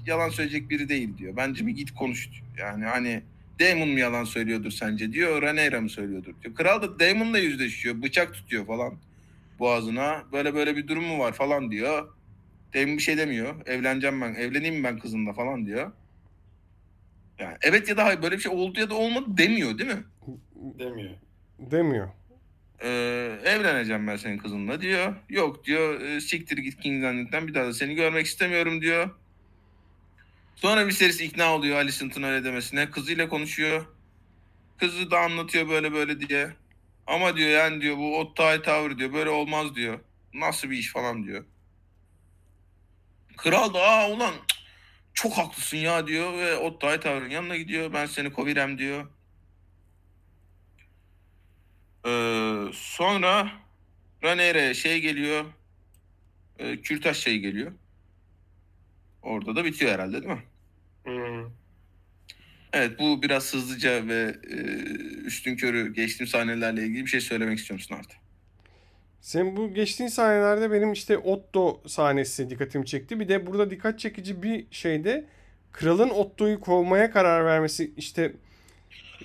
yalan söyleyecek biri değil diyor. Bence bir git konuş diyor. Yani hani Daemon mu yalan söylüyordur sence diyor. Rhaenyra mı söylüyordur diyor. Kral da Daemon'la yüzleşiyor. Bıçak tutuyor falan boğazına. Böyle böyle bir durum mu var falan diyor. Daemon bir şey demiyor. Evleneceğim ben. Evleneyim ben kızımla falan diyor. Yani evet ya da hayır böyle bir şey oldu ya da olmadı demiyor değil mi? demiyor. Demiyor. Ee, evleneceğim ben senin kızınla diyor. Yok diyor e, siktir git Landing'den bir daha da seni görmek istemiyorum diyor. Sonra Viserys ikna oluyor Alicent'ın öyle demesine. Kızıyla konuşuyor. Kızı da anlatıyor böyle böyle diye. Ama diyor yani diyor bu Ottay Tower diyor böyle olmaz diyor. Nasıl bir iş falan diyor. Kral da aa ulan cık, çok haklısın ya diyor ve Ottay Tower'ın yanına gidiyor. Ben seni kovirem diyor. Ee, sonra Rhaenyra'ya şey geliyor. E, Kürtaş şey geliyor. Orada da bitiyor herhalde değil mi? Hmm. Evet bu biraz hızlıca ve e, üstün körü geçtiğim sahnelerle ilgili bir şey söylemek istiyor musun Arda? Sen bu geçtiğin sahnelerde benim işte Otto sahnesi dikkatimi çekti. Bir de burada dikkat çekici bir şeyde kralın Otto'yu kovmaya karar vermesi işte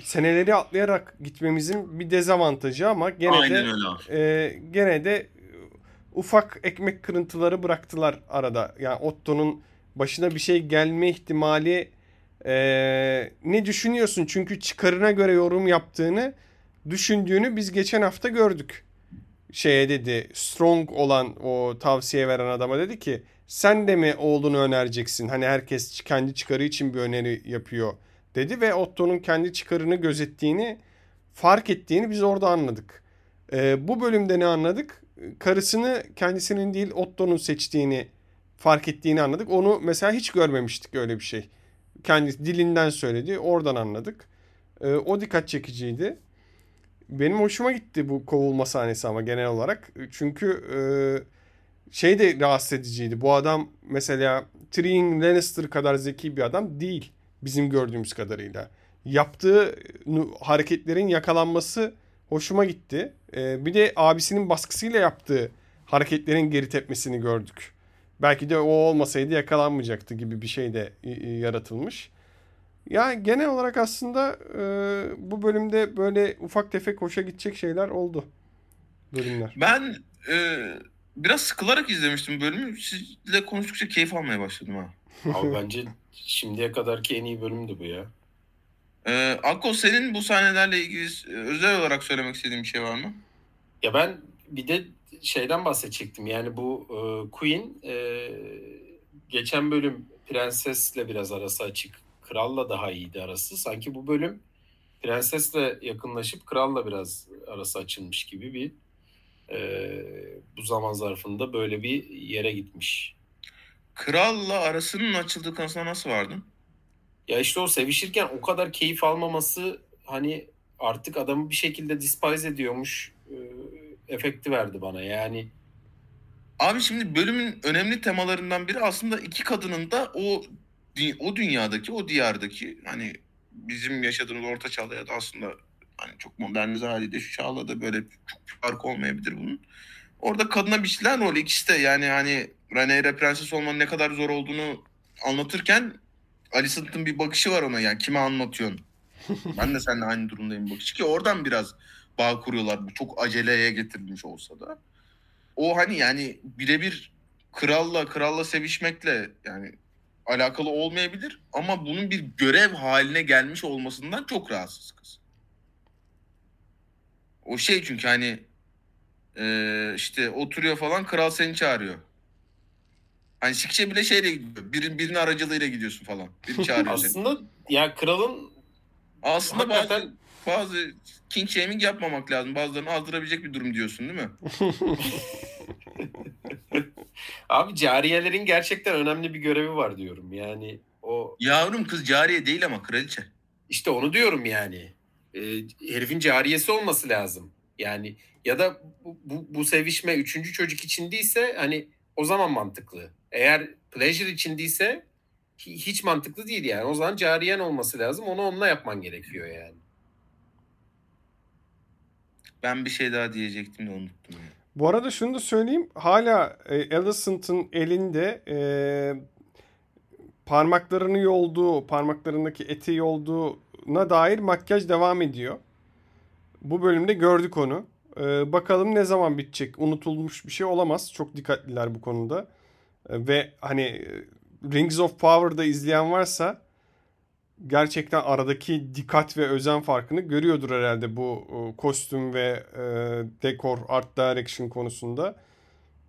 seneleri atlayarak gitmemizin bir dezavantajı ama gene de öyle e, gene de ufak ekmek kırıntıları bıraktılar arada. Yani Otto'nun başına bir şey gelme ihtimali e, ne düşünüyorsun? Çünkü çıkarına göre yorum yaptığını düşündüğünü biz geçen hafta gördük. Şeye dedi strong olan o tavsiye veren adama dedi ki sen de mi oğlunu önereceksin? Hani herkes kendi çıkarı için bir öneri yapıyor dedi ve Otto'nun kendi çıkarını gözettiğini fark ettiğini biz orada anladık. Ee, bu bölümde ne anladık? Karısını kendisinin değil Otto'nun seçtiğini fark ettiğini anladık. Onu mesela hiç görmemiştik öyle bir şey. Kendi dilinden söyledi. Oradan anladık. Ee, o dikkat çekiciydi. Benim hoşuma gitti bu kovulma sahnesi ama genel olarak. Çünkü e, şey de rahatsız ediciydi. Bu adam mesela Tyrion Lannister kadar zeki bir adam değil. Bizim gördüğümüz kadarıyla. Yaptığı hareketlerin yakalanması hoşuma gitti. E, bir de abisinin baskısıyla yaptığı hareketlerin geri tepmesini gördük. Belki de o olmasaydı yakalanmayacaktı gibi bir şey de yaratılmış. Ya genel olarak aslında e, bu bölümde böyle ufak tefek hoşa gidecek şeyler oldu. Bölümler. Ben e, biraz sıkılarak izlemiştim bölümü. Sizle konuştukça keyif almaya başladım ha. Abi bence şimdiye kadarki en iyi bölümdü bu ya. Ee, Akko senin bu sahnelerle ilgili e, özel olarak söylemek istediğin bir şey var mı? Ya ben bir de şeyden bahsedecektim. Yani bu e, Queen e, geçen bölüm prensesle biraz arası açık. Kralla daha iyiydi arası. Sanki bu bölüm prensesle yakınlaşıp kralla biraz arası açılmış gibi bir e, bu zaman zarfında böyle bir yere gitmiş. Kralla arasının açıldığı konusunda nasıl vardın? Ya işte o sevişirken o kadar keyif almaması hani artık adamı bir şekilde despise ediyormuş e, efekti verdi bana. Yani Abi şimdi bölümün önemli temalarından biri aslında iki kadının da o o dünyadaki, o diyardaki hani bizim yaşadığımız orta çağda ya da aslında hani çok modernize haliyle şu çağla da böyle çok fark olmayabilir bunun. Orada kadına biçilen rol ikisi de yani hani Rhaenyra prenses olmanın ne kadar zor olduğunu anlatırken Alicent'ın bir bakışı var ona yani kime anlatıyorsun? ben de seninle aynı durumdayım bakışı ki oradan biraz bağ kuruyorlar. Bu çok aceleye getirilmiş olsa da. O hani yani birebir kralla kralla sevişmekle yani alakalı olmayabilir ama bunun bir görev haline gelmiş olmasından çok rahatsız kız. O şey çünkü hani e, işte oturuyor falan kral seni çağırıyor. Hani sikçe bile şeyle gidiyor. Bir, birinin aracılığıyla gidiyorsun falan. Biri çağırıyor seni. Aslında ya kralın aslında hakikaten... bazı bazı king shaming yapmamak lazım. Bazılarını azdırabilecek bir durum diyorsun değil mi? Abi cariyelerin gerçekten önemli bir görevi var diyorum. Yani o Yavrum kız cariye değil ama kraliçe. İşte onu diyorum yani. E, herifin cariyesi olması lazım. Yani ya da bu, bu, bu sevişme üçüncü çocuk için değilse hani o zaman mantıklı. Eğer pleasure için değilse hiç mantıklı değil yani. O zaman cariyen olması lazım. Onu onunla yapman gerekiyor yani. Ben bir şey daha diyecektim de unuttum. Yani. Bu arada şunu da söyleyeyim. Hala e, Alicent'ın elinde e, parmaklarını yolduğu, parmaklarındaki eti yolduğuna dair makyaj devam ediyor. Bu bölümde gördük onu. E, bakalım ne zaman bitecek. Unutulmuş bir şey olamaz. Çok dikkatliler bu konuda. E, ve hani e, Rings of Power'da izleyen varsa gerçekten aradaki dikkat ve özen farkını görüyordur herhalde bu e, kostüm ve e, dekor, art direction konusunda.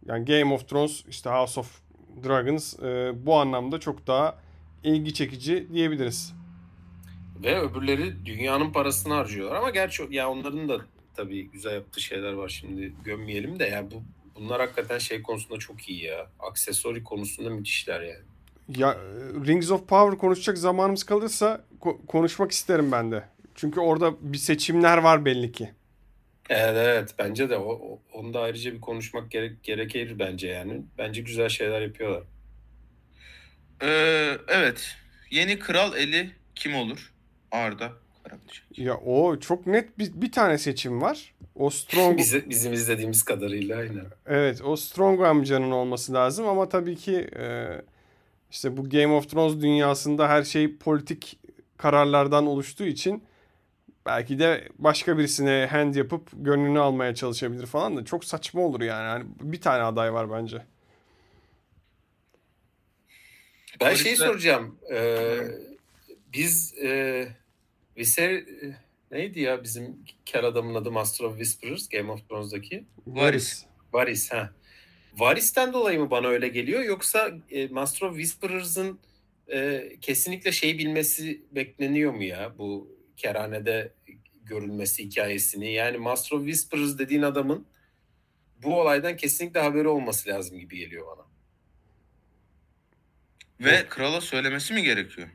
Yani Game of Thrones, işte House of Dragons e, bu anlamda çok daha ilgi çekici diyebiliriz. Ve öbürleri dünyanın parasını harcıyorlar ama gerçi ya onların da tabii güzel yaptığı şeyler var şimdi gömmeyelim de yani bu bunlar hakikaten şey konusunda çok iyi ya. Aksesori konusunda müthişler yani. Ya Rings of Power konuşacak zamanımız kalırsa ko- konuşmak isterim ben de. Çünkü orada bir seçimler var belli ki. Evet evet bence de o, o onu da ayrıca bir konuşmak gerek gerekir bence yani. Bence güzel şeyler yapıyorlar. Ee, evet. Yeni kral eli kim olur? Arda Karabaş. Ya o çok net bir, bir tane seçim var. O Strong Bizi, bizim izlediğimiz kadarıyla aynen. Evet, o Strong amcanın olması lazım ama tabii ki e, işte bu Game of Thrones dünyasında her şey politik kararlardan oluştuğu için belki de başka birisine hand yapıp gönlünü almaya çalışabilir falan da çok saçma olur yani. yani bir tane aday var bence. Ben şey soracağım. Ee, biz e, Viser neydi ya bizim ker adamın adı Master of Whisperers Game of Thrones'daki? Varys. Varys ha. Varys'ten dolayı mı bana öyle geliyor yoksa e, Master of Whisperers'ın e, kesinlikle şey bilmesi bekleniyor mu ya bu kerhanede görülmesi hikayesini? Yani Master of Whisperers dediğin adamın bu olaydan kesinlikle haberi olması lazım gibi geliyor bana. Ve Yok. krala söylemesi mi gerekiyor?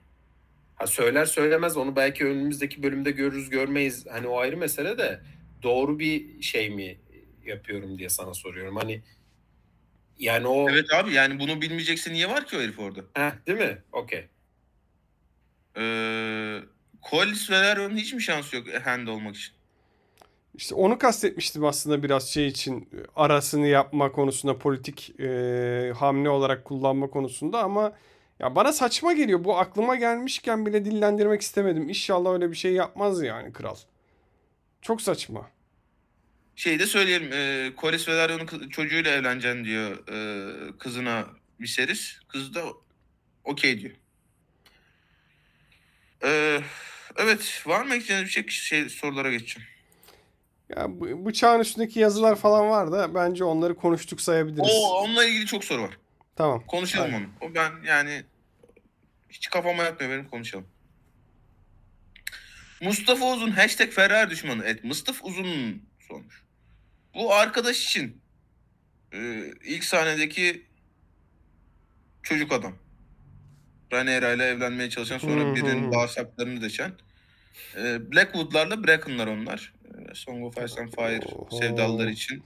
Ha söyler söylemez onu belki önümüzdeki bölümde görürüz görmeyiz. Hani o ayrı mesele de doğru bir şey mi yapıyorum diye sana soruyorum. Hani yani o... Evet abi yani bunu bilmeyecekse niye var ki o herif orada? Heh, değil mi? Okey. Ee, Colis Velario'nun hiç mi şansı yok hand olmak için? İşte onu kastetmiştim aslında biraz şey için arasını yapma konusunda politik e, hamle olarak kullanma konusunda ama ya bana saçma geliyor. Bu aklıma gelmişken bile dillendirmek istemedim. İnşallah öyle bir şey yapmaz yani kral. Çok saçma. Şeyi de söyleyelim. E, Koris Velaryo'nun kı- çocuğuyla evleneceksin diyor e, kızına Viserys. Kız da okey diyor. E, evet. Var mı ekleyeceğiniz bir şey? şey? Sorulara geçeceğim. Ya bu- bıçağın üstündeki yazılar falan var da bence onları konuştuk sayabiliriz. Oo, onunla ilgili çok soru var. Tamam. Konuşalım Aynen. onu. O ben yani hiç kafama yatmıyor benim konuşalım. Mustafa Uzun hashtag Ferrari düşmanı. Evet Mustafa Uzun sormuş. Bu arkadaş için e, ilk sahnedeki çocuk adam. Rhaenyra ile evlenmeye çalışan sonra birinin bağırsaklarını deşen. E, Blackwood'larla Bracken'lar onlar. E, Song of Ice and Fire Oho. sevdalıları için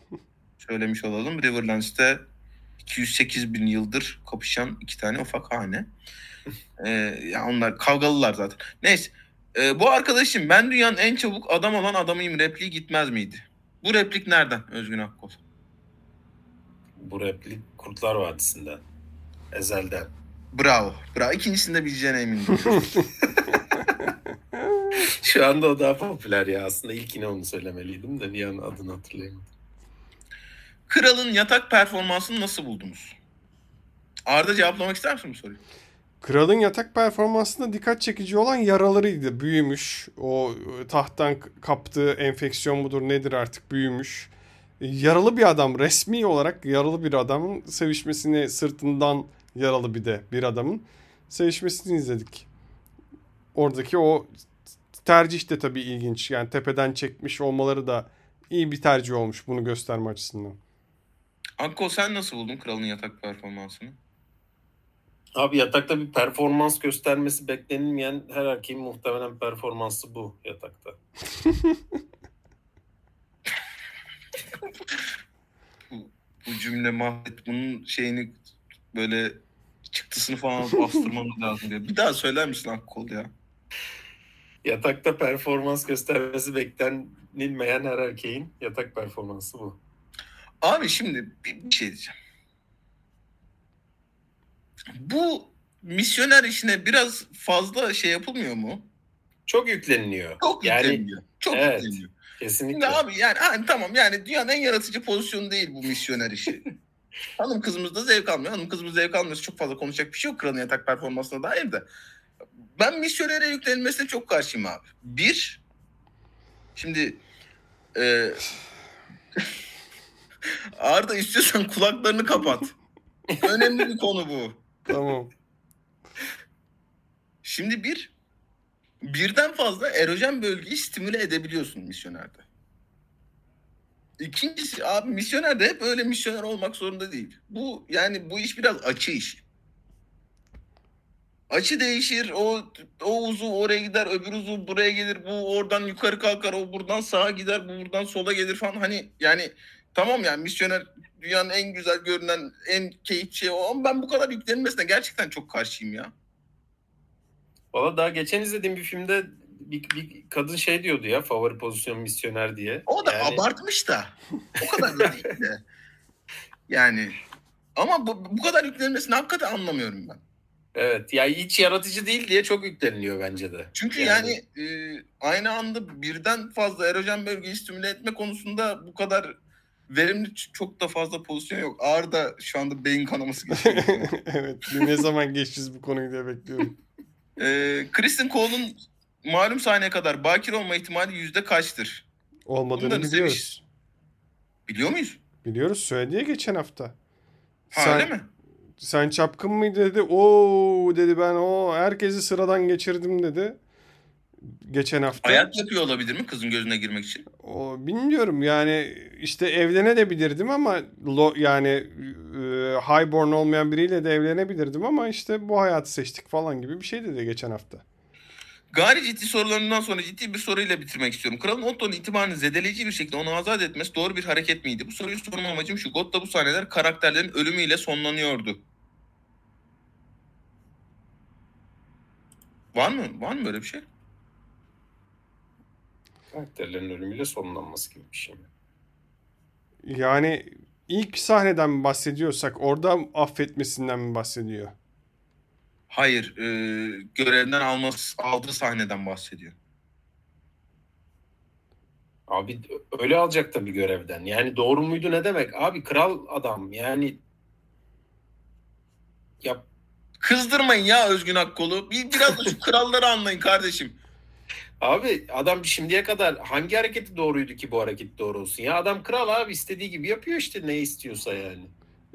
söylemiş olalım. Riverlands'te 208 bin yıldır kapışan iki tane ufak hane. Ee, ya onlar kavgalılar zaten. Neyse. Ee, bu arkadaşım ben dünyanın en çabuk adam olan adamıyım repliği gitmez miydi? Bu replik nereden Özgün Akkol? Bu replik Kurtlar Vadisi'nden. Ezel'den. Bravo. Bravo. İkincisini de bileceğine eminim. Şu anda o daha popüler ya. Aslında ilkine onu söylemeliydim de bir an adını hatırlayamadım. Kralın yatak performansını nasıl buldunuz? Arda cevaplamak ister misin bu soruyu? Kralın yatak performansında dikkat çekici olan yaralarıydı. Büyümüş. O e, tahttan kaptığı enfeksiyon mudur nedir artık büyümüş. E, Yaralı bir adam. Resmi olarak yaralı bir adamın sevişmesini sırtından yaralı bir de bir adamın sevişmesini izledik. Oradaki o tercih de tabii ilginç. Yani tepeden çekmiş olmaları da iyi bir tercih olmuş bunu gösterme açısından. Akkol sen nasıl buldun kralın yatak performansını? Abi yatakta bir performans göstermesi beklenilmeyen her erkeğin muhtemelen performansı bu yatakta. Bu cümle mahvet. Bunun şeyini böyle çıktısını falan bastırmamız lazım diye. Bir daha söyler misin Akkol ya? Yatakta performans göstermesi beklenilmeyen her erkeğin yatak performansı bu. Abi şimdi bir, bir şey diyeceğim. Bu misyoner işine biraz fazla şey yapılmıyor mu? Çok yükleniliyor. Çok yani yükleniyor. Çok evet. yükleniyor. kesinlikle. Şimdi abi yani hani tamam yani dünyanın en yaratıcı pozisyonu değil bu misyoner işi. Hanım kızımız da zevk almıyor. Hanım kızımız zevk almıyorsa çok fazla konuşacak bir şey yok kralın yatak performansına dair de. Ben misyonere yüklenilmesine çok karşıyım abi. Bir, şimdi e, Arda istiyorsan kulaklarını kapat. Önemli bir konu bu. Tamam. Şimdi bir, birden fazla erojen bölgeyi stimüle edebiliyorsun misyonerde. İkincisi abi misyoner de hep öyle misyoner olmak zorunda değil. Bu yani bu iş biraz açı işi. Açı değişir. O o uzuv oraya gider, öbür uzuv buraya gelir. Bu oradan yukarı kalkar, o buradan sağa gider, bu buradan sola gelir falan. Hani yani tamam yani misyoner dünyanın en güzel görünen, en keyif şey o. Ama ben bu kadar yüklenmesine gerçekten çok karşıyım ya. Valla daha geçen izlediğim bir filmde bir, bir kadın şey diyordu ya favori pozisyon misyoner diye. O da Yani- abartmış da. O kadar da değil de. Yani ama bu, bu kadar yüklenmesini hakikaten anlamıyorum ben. Evet ya hiç yaratıcı değil diye çok yükleniliyor bence de. Çünkü Yani- yani, e, aynı anda birden fazla erojen bölgeyi stimüle etme konusunda bu kadar verimli çok da fazla pozisyon yok. Ağır da şu anda beyin kanaması geçiyor. evet. Ne zaman geçeceğiz bu konuyu diye bekliyorum. e, Kristen Cole'un malum sahneye kadar bakir olma ihtimali yüzde kaçtır? Olmadığını biliyoruz. seviş- Biliyor muyuz? Biliyoruz söyledi ya geçen hafta. Ha Sen- öyle mi? Sen çapkın mıydı dedi. Oo dedi ben o herkesi sıradan geçirdim dedi. Geçen hafta. Ayak yapıyor olabilir mi kızın gözüne girmek için? O bilmiyorum yani işte evlenebilirdim ama lo, yani e, highborn olmayan biriyle de evlenebilirdim ama işte bu hayatı seçtik falan gibi bir şey dedi geçen hafta. Gayri ciddi sorularından sonra ciddi bir soruyla bitirmek istiyorum. Kralın Otto'nun itibarını zedeleyici bir şekilde onu azat etmesi doğru bir hareket miydi? Bu soruyu sorma amacım şu. Gotta bu sahneler karakterlerin ölümüyle sonlanıyordu. Var mı? Var mı böyle bir şey? Karakterlerin ölümüyle sonlanması gibi bir şey mi? Yani ilk sahneden mi bahsediyorsak orada affetmesinden mi bahsediyor? Hayır, e, görevden alması, aldığı sahneden bahsediyor. Abi öyle alacak tabii görevden. Yani doğru muydu ne demek? Abi kral adam yani ya Kızdırmayın ya Özgün Akkol'u. Bir, biraz da şu kralları anlayın kardeşim. Abi adam şimdiye kadar hangi hareketi doğruydu ki bu hareket doğru olsun? Ya adam kral abi istediği gibi yapıyor işte ne istiyorsa yani.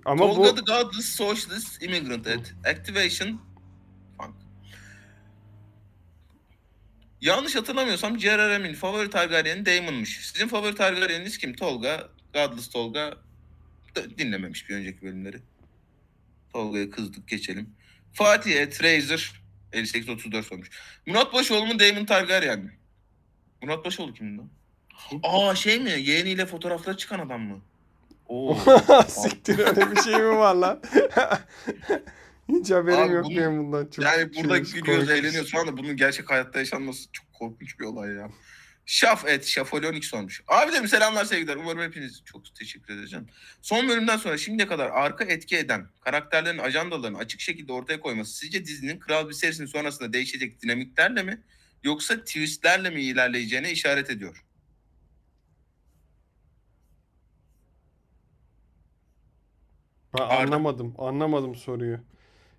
Ama Tolga bu the Godless Socialist Immigrant at Activation Funk. Yanlış hatırlamıyorsam J.R.R.'in favori Targaryen'i Daemon'muş. Sizin favori Targaryen'iniz kim? Tolga, Godless Tolga. Dinlememiş bir önceki bölümleri. Tolga'ya kızdık geçelim. Fatih et Razor 58-34 olmuş. Murat Başoğlu mu Daemon Targaryen mi? Murat Başoğlu kim lan? Aa şey mi? Yeğeniyle fotoğrafları çıkan adam mı? Oo. siktir öyle bir şey mi var lan? Hiç haberim Abi yok bunu- benim bundan. Çok yani burada gülüyoruz, eğleniyoruz falan da bunun gerçek hayatta yaşanması çok korkunç bir olay ya. Şaf et, Şafolonik sormuş. Abi dedim selamlar sevgiler. Umarım hepiniz çok teşekkür edeceğim. Son bölümden sonra şimdiye kadar arka etki eden karakterlerin ajandalarını açık şekilde ortaya koyması sizce dizinin Kral Viserys'in sonrasında değişecek dinamiklerle mi yoksa twistlerle mi ilerleyeceğine işaret ediyor? Ben Arda. anlamadım. Anlamadım soruyu.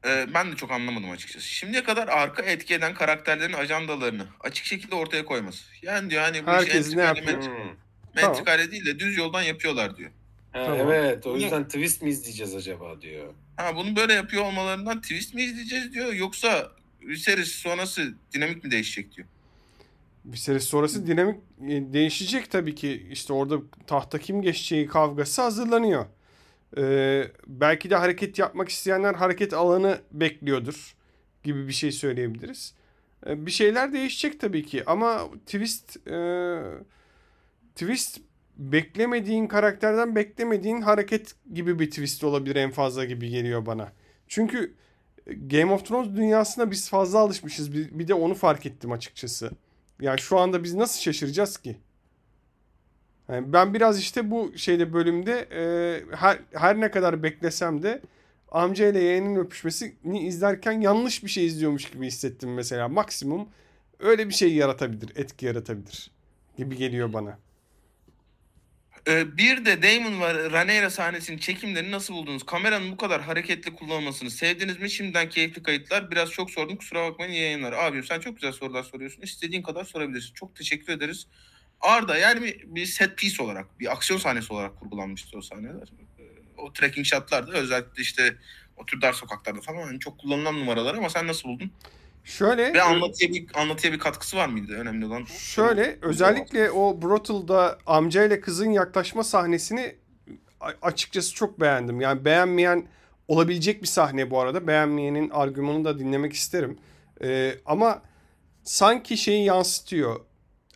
Ee, ben de çok anlamadım açıkçası. Şimdiye kadar arka etki eden karakterlerin ajandalarını açık şekilde ortaya koyması. Yani diyor hani bu Herkes işi ne entrikale yapıyor? Hmm. mentrikale değil de düz yoldan yapıyorlar diyor. Ha, Tamam. Evet o yüzden twist mi izleyeceğiz acaba diyor. Ha bunu böyle yapıyor olmalarından twist mi izleyeceğiz diyor yoksa Viserys sonrası dinamik mi değişecek diyor. Bir sene sonrası dinamik e, değişecek tabii ki. İşte orada tahta kim geçeceği kavgası hazırlanıyor. Ee, belki de hareket yapmak isteyenler hareket alanı bekliyordur gibi bir şey söyleyebiliriz. Ee, bir şeyler değişecek tabii ki ama twist e, twist beklemediğin karakterden beklemediğin hareket gibi bir twist olabilir en fazla gibi geliyor bana. Çünkü Game of Thrones dünyasına biz fazla alışmışız. Bir, bir de onu fark ettim açıkçası. Yani şu anda biz nasıl şaşıracağız ki? Yani ben biraz işte bu şeyde bölümde e, her, her ne kadar beklesem de amca ile yeğenin öpüşmesini izlerken yanlış bir şey izliyormuş gibi hissettim mesela. Maksimum öyle bir şey yaratabilir, etki yaratabilir gibi geliyor bana. Ee, bir de Damon ve Rhaenyra sahnesinin çekimlerini nasıl buldunuz? Kameranın bu kadar hareketli kullanılmasını sevdiniz mi? Şimdiden keyifli kayıtlar. Biraz çok sordum kusura bakmayın iyi yayınlar. Abim sen çok güzel sorular soruyorsun. İstediğin kadar sorabilirsin. Çok teşekkür ederiz. Arda yani bir, bir set piece olarak, bir aksiyon sahnesi olarak kurgulanmıştı o sahneler. Ee, O trekking shotlar da özellikle işte o tür dar sokaklarda falan hani çok kullanılan numaralar ama sen nasıl buldun? Şöyle Ve anlatıya bir, anlatıya bir katkısı var mıydı? Önemli olan. Şöyle özellikle o Brothel'da amca ile kızın yaklaşma sahnesini açıkçası çok beğendim. Yani beğenmeyen olabilecek bir sahne bu arada. Beğenmeyenin argümanını da dinlemek isterim. Ee, ama sanki şeyi yansıtıyor.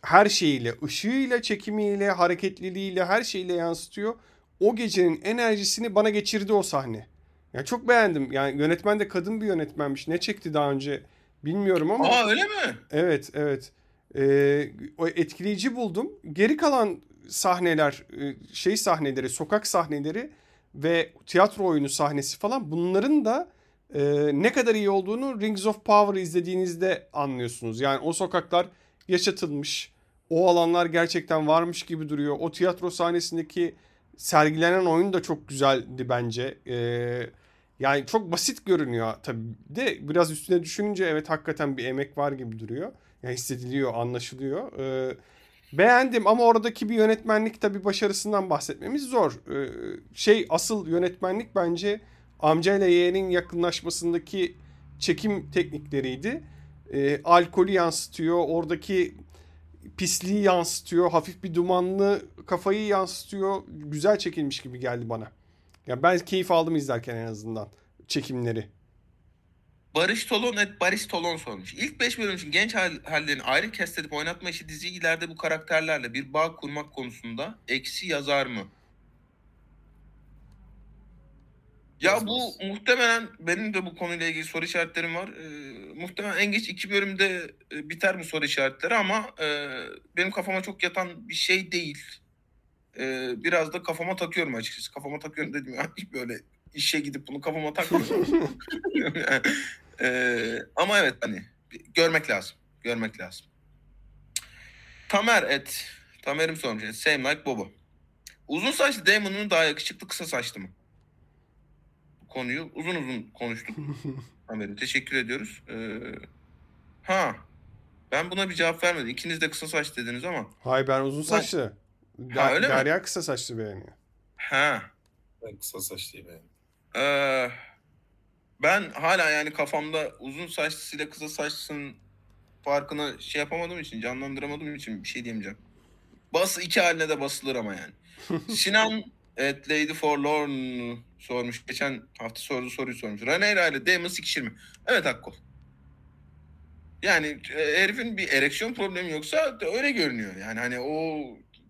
Her şeyiyle, ışığıyla, çekimiyle, hareketliliğiyle, her şeyle yansıtıyor. O gecenin enerjisini bana geçirdi o sahne. Yani çok beğendim. Yani yönetmen de kadın bir yönetmenmiş. Ne çekti daha önce bilmiyorum ama. Aa öyle mi? Evet, evet. Ee, o etkileyici buldum. Geri kalan sahneler, e, şey sahneleri, sokak sahneleri ve tiyatro oyunu sahnesi falan bunların da e, ne kadar iyi olduğunu Rings of Power izlediğinizde anlıyorsunuz. Yani o sokaklar yaşatılmış. O alanlar gerçekten varmış gibi duruyor. O tiyatro sahnesindeki sergilenen oyun da çok güzeldi bence. Ee, yani çok basit görünüyor tabii de biraz üstüne düşününce evet hakikaten bir emek var gibi duruyor. Yani hissediliyor, anlaşılıyor. Ee, beğendim ama oradaki bir yönetmenlik tabii başarısından bahsetmemiz zor. Ee, şey asıl yönetmenlik bence amcayla yeğenin yakınlaşmasındaki çekim teknikleriydi. Ee, alkolü yansıtıyor, oradaki pisliği yansıtıyor, hafif bir dumanlı kafayı yansıtıyor. Güzel çekilmiş gibi geldi bana. Ya ben keyif aldım izlerken en azından çekimleri. Barış Tolon et Barış Tolon sormuş. İlk 5 bölüm için genç hal- hallerini ayrı kest edip oynatma işi diziyi ileride bu karakterlerle bir bağ kurmak konusunda eksi yazar mı? Ya bu muhtemelen benim de bu konuyla ilgili soru işaretlerim var. Ee, muhtemelen en geç iki bölümde e, biter bu soru işaretleri ama e, benim kafama çok yatan bir şey değil. E, biraz da kafama takıyorum açıkçası. Kafama takıyorum dedim ya böyle işe gidip bunu kafama takmıyorum. E, ama evet hani görmek lazım. Görmek lazım. Tamer et. Tamer'im sormuş. Same like Bobo. Uzun saçlı Damon mu daha yakışıklı kısa saçlı mı? Konuyu uzun uzun konuştuk. Tamer'im teşekkür ediyoruz. Ee, ha ben buna bir cevap vermedim. İkiniz de kısa saç dediniz ama. Hayır ben uzun saçlı. Ha, öyle mi? Derya kısa saçlı beğeniyor. Ha Ben kısa saçlıyım yani. Ee, ben hala yani kafamda uzun saçlısıyla kısa saçlısının farkını şey yapamadığım için, canlandıramadığım için bir şey diyemeyeceğim. Bas iki haline de basılır ama yani. Sinan evet, Lady Forlorn sormuş. Geçen hafta sorduğu soruyu sormuş. Rhaenyra ile Daemon sikişir mi? Evet Akkol. Yani e, herifin bir ereksiyon problemi yoksa öyle görünüyor. Yani hani o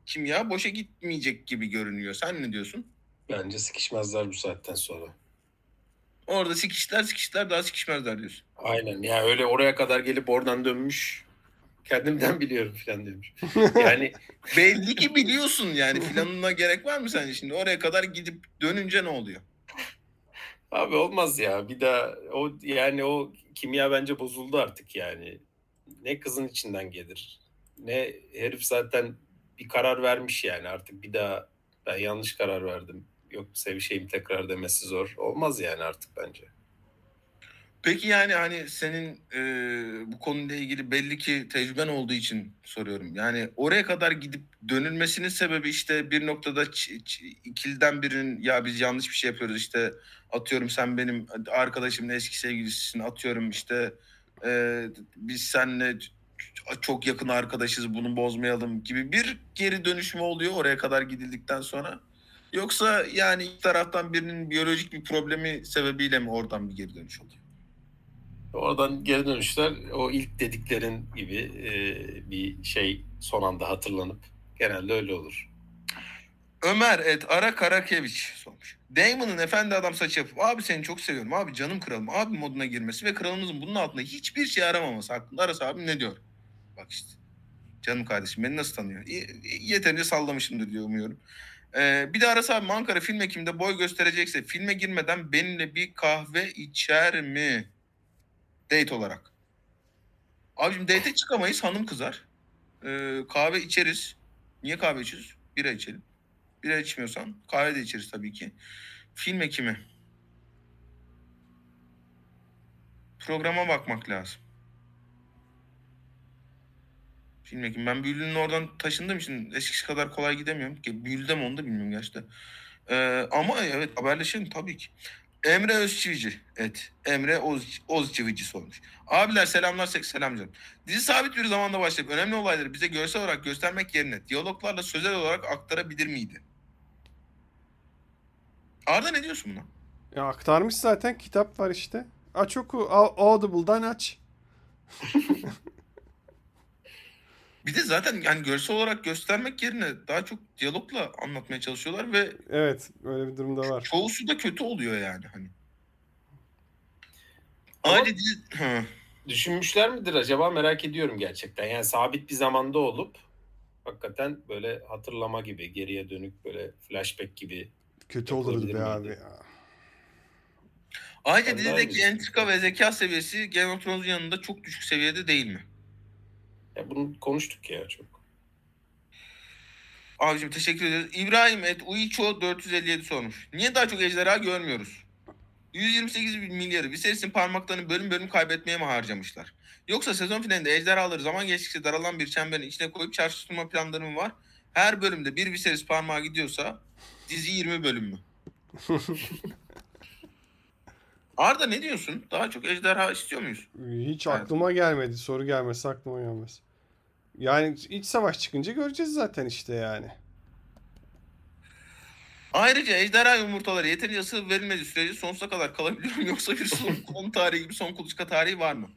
kimya boşa gitmeyecek gibi görünüyor. Sen ne diyorsun? Bence sıkışmazlar bu saatten sonra. Orada sikişler sikişler daha sikişmezler diyorsun. Aynen ya öyle oraya kadar gelip oradan dönmüş. Kendimden biliyorum falan demiş. Yani Belli ki biliyorsun yani planına gerek var mı sence şimdi? Oraya kadar gidip dönünce ne oluyor? abi olmaz ya. Bir daha o yani o kimya bence bozuldu artık yani. Ne kızın içinden gelir. Ne herif zaten bir karar vermiş yani artık bir daha ben yanlış karar verdim. Yok sevişeyim tekrar demesi zor. Olmaz yani artık bence. Peki yani hani senin e, bu konuyla ilgili belli ki tecrüben olduğu için soruyorum. Yani oraya kadar gidip dönülmesinin sebebi işte bir noktada ç- ç- ikiliden birinin ya biz yanlış bir şey yapıyoruz işte atıyorum sen benim arkadaşımın eski sevgilisisin atıyorum işte e, biz seninle çok yakın arkadaşız bunu bozmayalım gibi bir geri dönüşme oluyor oraya kadar gidildikten sonra. Yoksa yani iki taraftan birinin biyolojik bir problemi sebebiyle mi oradan bir geri dönüş oluyor? Oradan geri dönüşler o ilk dediklerin gibi e, bir şey son anda hatırlanıp genelde öyle olur. Ömer et Ara Karakeviç sormuş. Damon'ın efendi adam saçı yapıp abi seni çok seviyorum abi canım kralım abi moduna girmesi ve kralımızın bunun altında hiçbir şey aramaması hakkında Aras abim ne diyor? Bak işte canım kardeşim beni nasıl tanıyor? Y- yeterince sallamışımdır diye umuyorum. Ee, bir de Aras abim Ankara film ekiminde boy gösterecekse filme girmeden benimle bir kahve içer mi? Date olarak. Abicim date'e çıkamayız hanım kızar. Ee, kahve içeriz. Niye kahve içiyoruz? Bira içelim. Bira içmiyorsan kahve de içeriz tabii ki. Film ekimi. Programa bakmak lazım. Film ekimi. Ben Büyülü'nün oradan taşındığım için eskisi kadar kolay gidemiyorum. Büyülü'de mi onu da bilmiyorum gerçekten. Ee, ama evet haberleşelim tabii ki. Emre Özçivici. Evet. Emre Oz, Ozçivici sormuş. Abiler selamlar selam canım. Dizi sabit bir zamanda başlayıp önemli olayları bize görsel olarak göstermek yerine diyaloglarla sözel olarak aktarabilir miydi? Arda ne diyorsun buna? Ya aktarmış zaten kitap var işte. Aç oku. Au- Audible'dan aç. Bir de zaten yani görsel olarak göstermek yerine daha çok diyalogla anlatmaya çalışıyorlar ve Evet öyle bir durumda var. çoğusu da kötü oluyor yani hani. Ama- Aile dizi... Düşünmüşler midir acaba merak ediyorum gerçekten. Yani sabit bir zamanda olup hakikaten böyle hatırlama gibi geriye dönük böyle flashback gibi. Kötü olurdu be abi ya. Ayrıca dizideki entrika ve zeka seviyesi Game of Thrones'un yanında çok düşük seviyede değil mi? Ya bunu konuştuk ya çok. Abicim teşekkür ederiz. İbrahim et Uiço 457 sormuş. Niye daha çok ejderha görmüyoruz? 128 milyarı Viserys'in parmaklarını bölüm bölüm kaybetmeye mi harcamışlar? Yoksa sezon finalinde ejderhaları zaman geçtikçe daralan bir çemberin içine koyup çarşı tutma planları mı var? Her bölümde bir Viserys parmağı gidiyorsa dizi 20 bölüm mü? Arda ne diyorsun? Daha çok ejderha istiyor muyuz? Hiç Evet. aklıma gelmedi. Soru gelmesi aklıma gelmez. Yani iç savaş çıkınca göreceğiz zaten işte yani. Ayrıca ejderha yumurtaları yeterince ısı verilmediği sürece sonsuza kadar kalabiliyor mu? Yoksa bir son, son tarihi gibi son kuluçka tarihi var mı?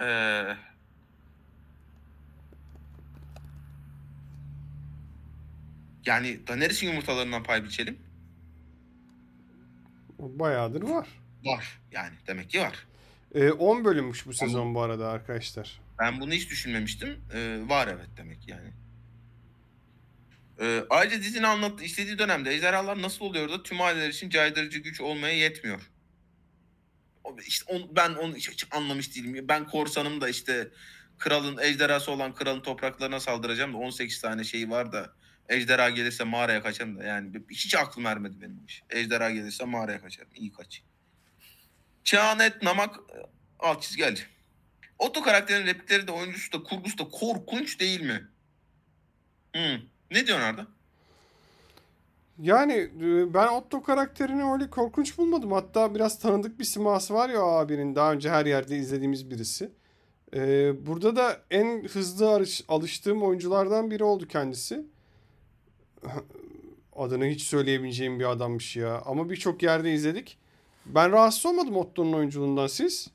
Ee, yani Daenerys'in yumurtalarından pay biçelim. Bayağıdır var. Var yani demek ki var. Ee, 10 bölümmüş bu sezon bu arada arkadaşlar. Ben bunu hiç düşünmemiştim. Ee, var evet demek yani. Ee, ayrıca dizinin anlattığı istediği dönemde ejderhalar nasıl oluyor da tüm aileler için caydırıcı güç olmaya yetmiyor. O- İşte on- ben onu hiç, hiç anlamış değilim. Ben korsanım da işte kralın ejderhası olan kralın topraklarına saldıracağım da 18 tane şeyi var da ejderha gelirse mağaraya kaçarım da yani hiç aklım ermedi benim iş. Ejderha gelirse mağaraya kaçarım. İyi kaç. Çağanet Namak e, alt çizgi Ali. Otto karakterinin replikleri de oyuncusu da kurgusu da korkunç değil mi? Hmm. Ne diyorsun Arda? Yani e, ben Otto karakterini öyle korkunç bulmadım. Hatta biraz tanıdık bir siması var ya abinin. Daha önce her yerde izlediğimiz birisi. Ee, burada da en hızlı alıştığım oyunculardan biri oldu kendisi. Adını hiç söyleyebileceğim bir adammış ya. Ama birçok yerde izledik. Ben rahatsız olmadım Otto'nun oyunculuğundan siz.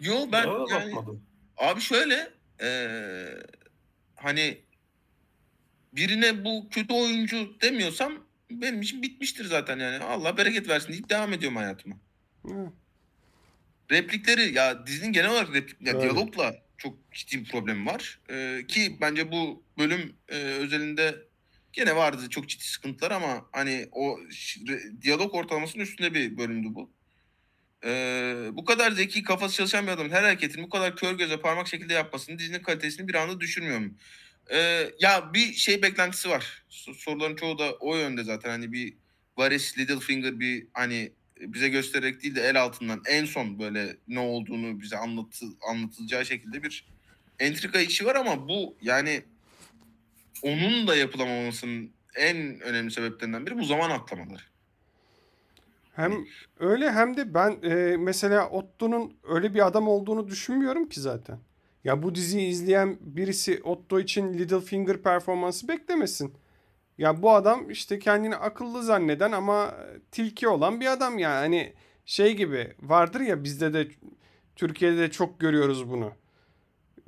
Yo ben da yani bakmadım. abi şöyle eee, hani birine bu kötü oyuncu demiyorsam benim için bitmiştir zaten yani. Allah bereket versin deyip devam ediyorum hayatıma. Hı. Replikleri ya dizinin genel olarak replik, ya diyalogla çok ciddi bir problemi var. Ee, ki bence bu bölüm e, özelinde gene vardı çok ciddi sıkıntılar ama hani o diyalog ortalamasının üstünde bir bölümdü bu. Ee, bu kadar zeki kafası çalışan bir adamın her hareketini bu kadar kör göze parmak şekilde yapmasının dizinin kalitesini bir anda düşürmüyor mu? Ee, ya bir şey beklentisi var. So- Soruların çoğu da o yönde zaten. Hani bir Varys Littlefinger bir hani bize göstererek değil de el altından en son böyle ne olduğunu bize anlatı, anlatılacağı şekilde bir entrika işi var ama bu yani onun da yapılamamasının en önemli sebeplerinden biri bu zaman atlamaları. Hem öyle hem de ben e, mesela Otto'nun öyle bir adam olduğunu düşünmüyorum ki zaten. Ya bu diziyi izleyen birisi Otto için Littlefinger performansı beklemesin. Ya bu adam işte kendini akıllı zanneden ama tilki olan bir adam yani. Hani şey gibi vardır ya bizde de Türkiye'de de çok görüyoruz bunu.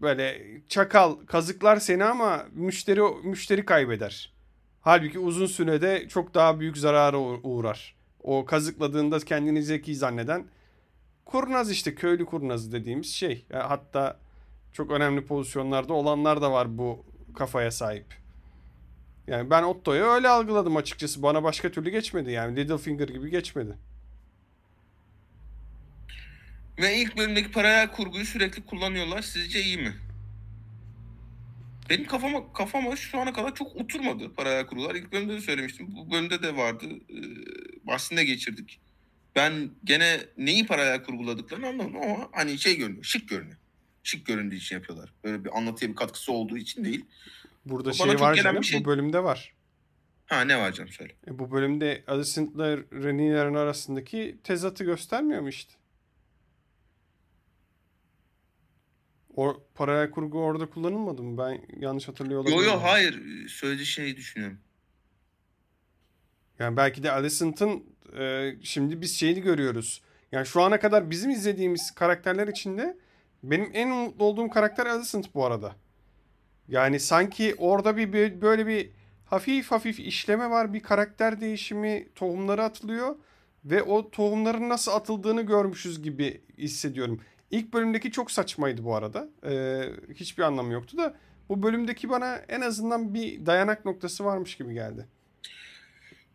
Böyle çakal kazıklar seni ama müşteri müşteri kaybeder. Halbuki uzun sürede çok daha büyük zarara uğ- uğrar. O kazıkladığında kendini zeki zanneden kurnaz işte köylü kurnazı dediğimiz şey. Ya hatta çok önemli pozisyonlarda olanlar da var bu kafaya sahip. Yani ben Otto'yu öyle algıladım açıkçası. Bana başka türlü geçmedi yani. Littlefinger gibi geçmedi. Ve ilk bölümdeki paralel kurguyu sürekli kullanıyorlar. Sizce iyi mi? Benim kafama kafama şu ana kadar çok oturmadı paralel kurgular. İlk bölümde de söylemiştim. Bu bölümde de vardı. Ee, bahsinde geçirdik. Ben gene neyi paralel kurguladıklarını anlamadım ama hani şey görünüyor. Şık görünüyor. Şık göründüğü için yapıyorlar. Böyle bir anlatıya bir katkısı olduğu için değil. Burada Bana şey var canım. şey- Bu bölümde var. Ha ne var canım söyle. E, bu bölümde Alicent'la Rhaenyra'nın arasındaki tezatı göstermiyor mu işte? O paralel kurgu orada kullanılmadı mı? Ben yanlış hatırlıyor Yo olabilirim. yo hayır. Söylediği şeyi düşünüyorum. Yani belki de Alicent'ın e, şimdi biz şeyini görüyoruz. Yani şu ana kadar bizim izlediğimiz karakterler içinde benim en mutlu olduğum karakter Alicent bu arada. Yani sanki orada bir bö- böyle bir hafif hafif işleme var. Bir karakter değişimi, tohumları atılıyor ve o tohumların nasıl atıldığını görmüşüz gibi hissediyorum. İlk bölümdeki çok saçmaydı bu arada. E, hiçbir anlamı yoktu da bu bölümdeki bana en azından bir dayanak noktası varmış gibi geldi.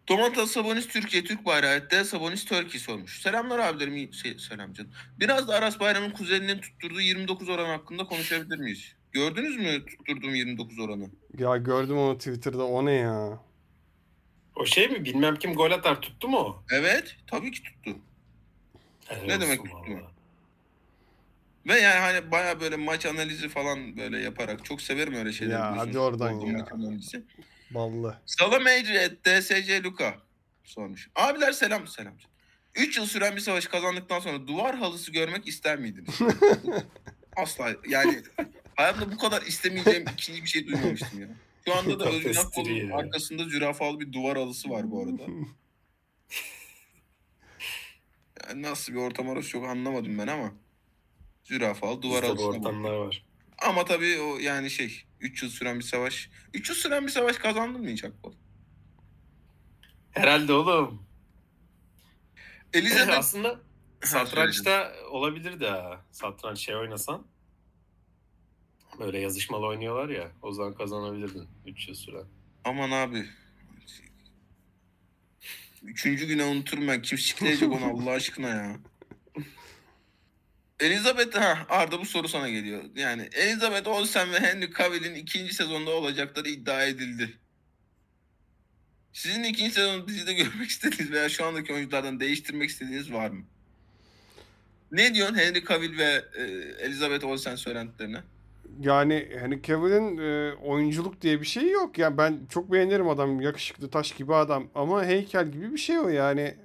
Tomata Sabonis Türkiye Türk bayrağı de Sabonis Turkey sormuş. Selamlar abilerim. Şey, selam canım. Biraz da Aras Bayram'ın kuzeninin tutturduğu 29 oran hakkında konuşabilir miyiz? Gördünüz mü tutturduğum 29 oranı? Ya gördüm onu Twitter'da o ne ya? O şey mi? Bilmem kim gol atar tuttu mu o? Evet tabii ki tuttu. Helal Ne demek tuttu? vallahi. Ve yani hani baya böyle maç analizi falan böyle yaparak çok severim öyle şeyleri. Ya hadi oradan Futbolda ya. maç analizi. Ballı. Salamecri DSC Luka sormuş. Abiler selam selam. 3 yıl süren bir savaşı kazandıktan sonra duvar halısı görmek ister miydiniz? Asla yani hayatımda bu kadar istemeyeceğim ikinci bir şey duymamıştım ya. Şu anda da Özgün dili ya. arkasında zürafalı bir duvar halısı var bu arada. Yani nasıl bir ortam orası çok anlamadım ben ama. Zürafalı duvar Bizde bu halısı. ortamlar var. Ama tabii o yani şey 3 yıl süren bir savaş. 3 yıl süren bir savaş kazandın mı hiç Akbol? Herhalde oğlum. Elizabeth Aslında satrançta olabilirdi ha. Satranç şey oynasan. Böyle yazışmalı oynuyorlar ya. O zaman kazanabilirdin 3 yıl süren. Aman abi. Üçüncü güne unuturum ben. Kim sikleyecek onu Allah aşkına ya. Elizabeth ha Arda bu soru sana geliyor. Yani Elizabeth Olsen ve Henry Cavill'in ikinci sezonda olacakları iddia edildi. Sizin ikinci sezonu dizide görmek istediğiniz veya şu andaki oyunculardan değiştirmek istediğiniz var mı? Ne diyorsun Henry Cavill ve e, Elizabeth Olsen söylentilerine? Yani hani Cavill'in e, oyunculuk diye bir şey yok. Yani ben çok beğenirim adam. Yakışıklı taş gibi adam. Ama heykel gibi bir şey o yani.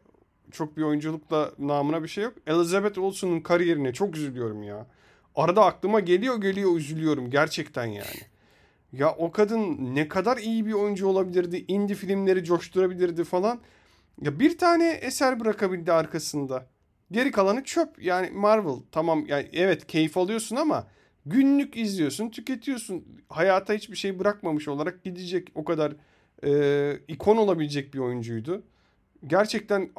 Çok bir oyunculukla namına bir şey yok. Elizabeth Olsen'ın kariyerine çok üzülüyorum ya. Arada aklıma geliyor geliyor üzülüyorum gerçekten yani. Ya o kadın ne kadar iyi bir oyuncu olabilirdi. Indie filmleri coşturabilirdi falan. Ya bir tane eser bırakabildi arkasında. Geri kalanı çöp. Yani Marvel tamam yani evet keyif alıyorsun ama günlük izliyorsun, tüketiyorsun. Hayata hiçbir şey bırakmamış olarak gidecek o kadar e, ikon olabilecek bir oyuncuydu. Gerçekten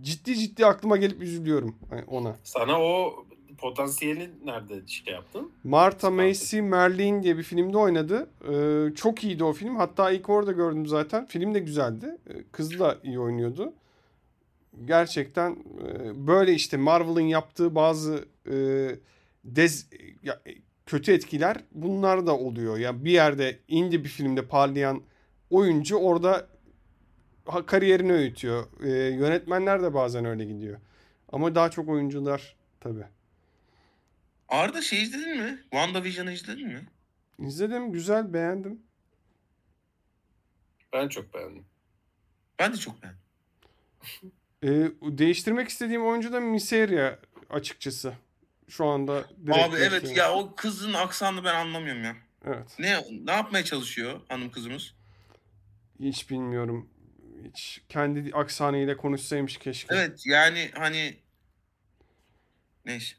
ciddi ciddi aklıma gelip üzülüyorum hani ona. Sana o potansiyeli nerede şey yaptın? Martha Macy Merlin diye bir filmde oynadı. Ee, çok iyiydi o film. Hatta ilk orada gördüm zaten. Film de güzeldi. Ee, Kız da iyi oynuyordu. Gerçekten e, böyle işte Marvel'ın yaptığı bazı e, dez ya, e, kötü etkiler bunlar da oluyor. Yani bir yerde indie bir filmde parlayan oyuncu orada kariyerini öğütüyor. Ee, yönetmenler de bazen öyle gidiyor. Ama daha çok oyuncular tabii. Arda şey izledin mi? WandaVision'ı izledin mi? İzledim, güzel, beğendim. Ben çok beğendim. Ben de çok beğendim. Ee, değiştirmek istediğim oyuncu da Miseria açıkçası. Şu anda direkt Abi evet ya o kızın aksanını ben anlamıyorum ya. Evet. Ne ne yapmaya çalışıyor hanım kızımız? Hiç bilmiyorum. Hiç kendi aksanıyla konuşsaymış keşke. Evet yani hani neyse.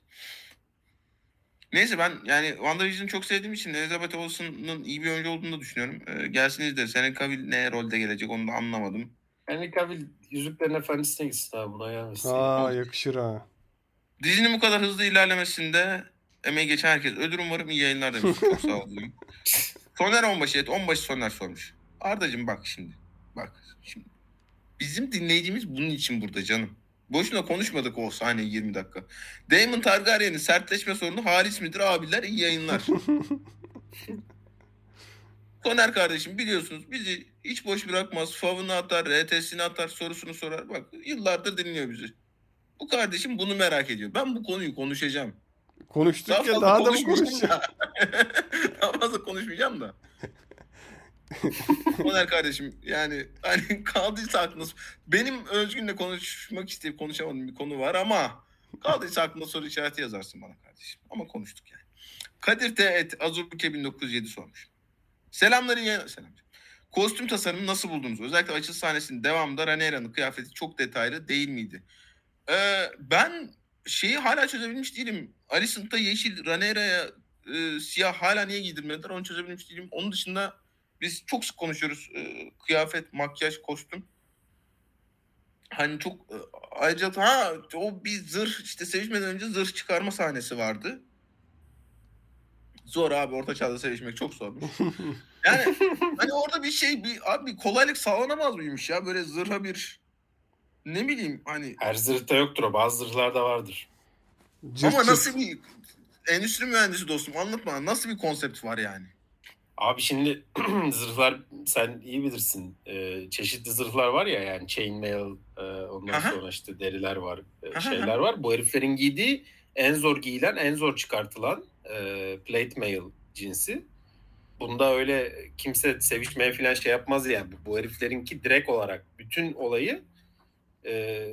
Neyse ben yani WandaVision'ı çok sevdiğim için Elizabeth Olsen'ın iyi bir oyuncu olduğunu da düşünüyorum. Ee, gelsin izleriz. Henry Cavill ne rolde gelecek onu da anlamadım. Henry Cavill Yüzüklerin Efendisi'ne gitsin abi buna gelmesin. Aa yakışır ha. Dizinin bu kadar hızlı ilerlemesinde emeği geçen herkes ödül umarım iyi yayınlar demiş. Çok sağ olun. Soner Onbaşı evet Onbaşı Soner sormuş. Ardacığım bak şimdi. Bak şimdi. Bizim dinleyicimiz bunun için burada canım. Boşuna konuşmadık o sahne 20 dakika. Damon Targaryen'in sertleşme sorunu halis midir abiler iyi yayınlar. Soner kardeşim biliyorsunuz bizi hiç boş bırakmaz. Favını atar, RT'sini atar, sorusunu sorar. Bak yıllardır dinliyor bizi. Bu kardeşim bunu merak ediyor. Ben bu konuyu konuşacağım. Konuştukça fazla daha da mı konuşacağım? da. Daha fazla konuşmayacağım da. Soner kardeşim yani hani kaldıysa aklınız benim Özgün'le konuşmak isteyip konuşamadığım bir konu var ama kaldıysa aklında soru işareti yazarsın bana kardeşim. Ama konuştuk yani. Kadir T. Et Azurbuke 1907 sormuş. Selamları ya selam. Kostüm tasarımını nasıl buldunuz? Özellikle açılış sahnesinin devamında Rhaenyra'nın kıyafeti çok detaylı değil miydi? Ee, ben şeyi hala çözebilmiş değilim. Alicent'ta yeşil Rhaenyra'ya e, siyah hala niye giydirmediler onu çözebilmiş değilim. Onun dışında biz çok sık konuşuyoruz. e, kıyafet, makyaj, kostüm. Hani çok e, ayrıca ha o bir zırh işte sevişmeden önce zırh çıkarma sahnesi vardı. Zor abi orta çağda sevişmek çok zormuş. Yani hani orada bir şey bir abi bir kolaylık sağlanamaz mıymış ya böyle zırha bir ne bileyim hani Her zırhta yoktur o. Bazı zırhlarda vardır. Cırt ama cırt. nasıl bir endüstri mühendisi dostum anlat bana nasıl bir konsept var yani? Abi şimdi zırhlar sen iyi bilirsin. Ee, çeşitli zırhlar var ya yani chainmail e, ondan Aha. sonra işte deriler var e, Aha, şeyler var. Bu heriflerin giydiği en zor giyilen en zor çıkartılan e, plate mail cinsi. Bunda öyle kimse sevişmeye falan şey yapmaz yani. Bu heriflerinki direkt olarak bütün olayı e,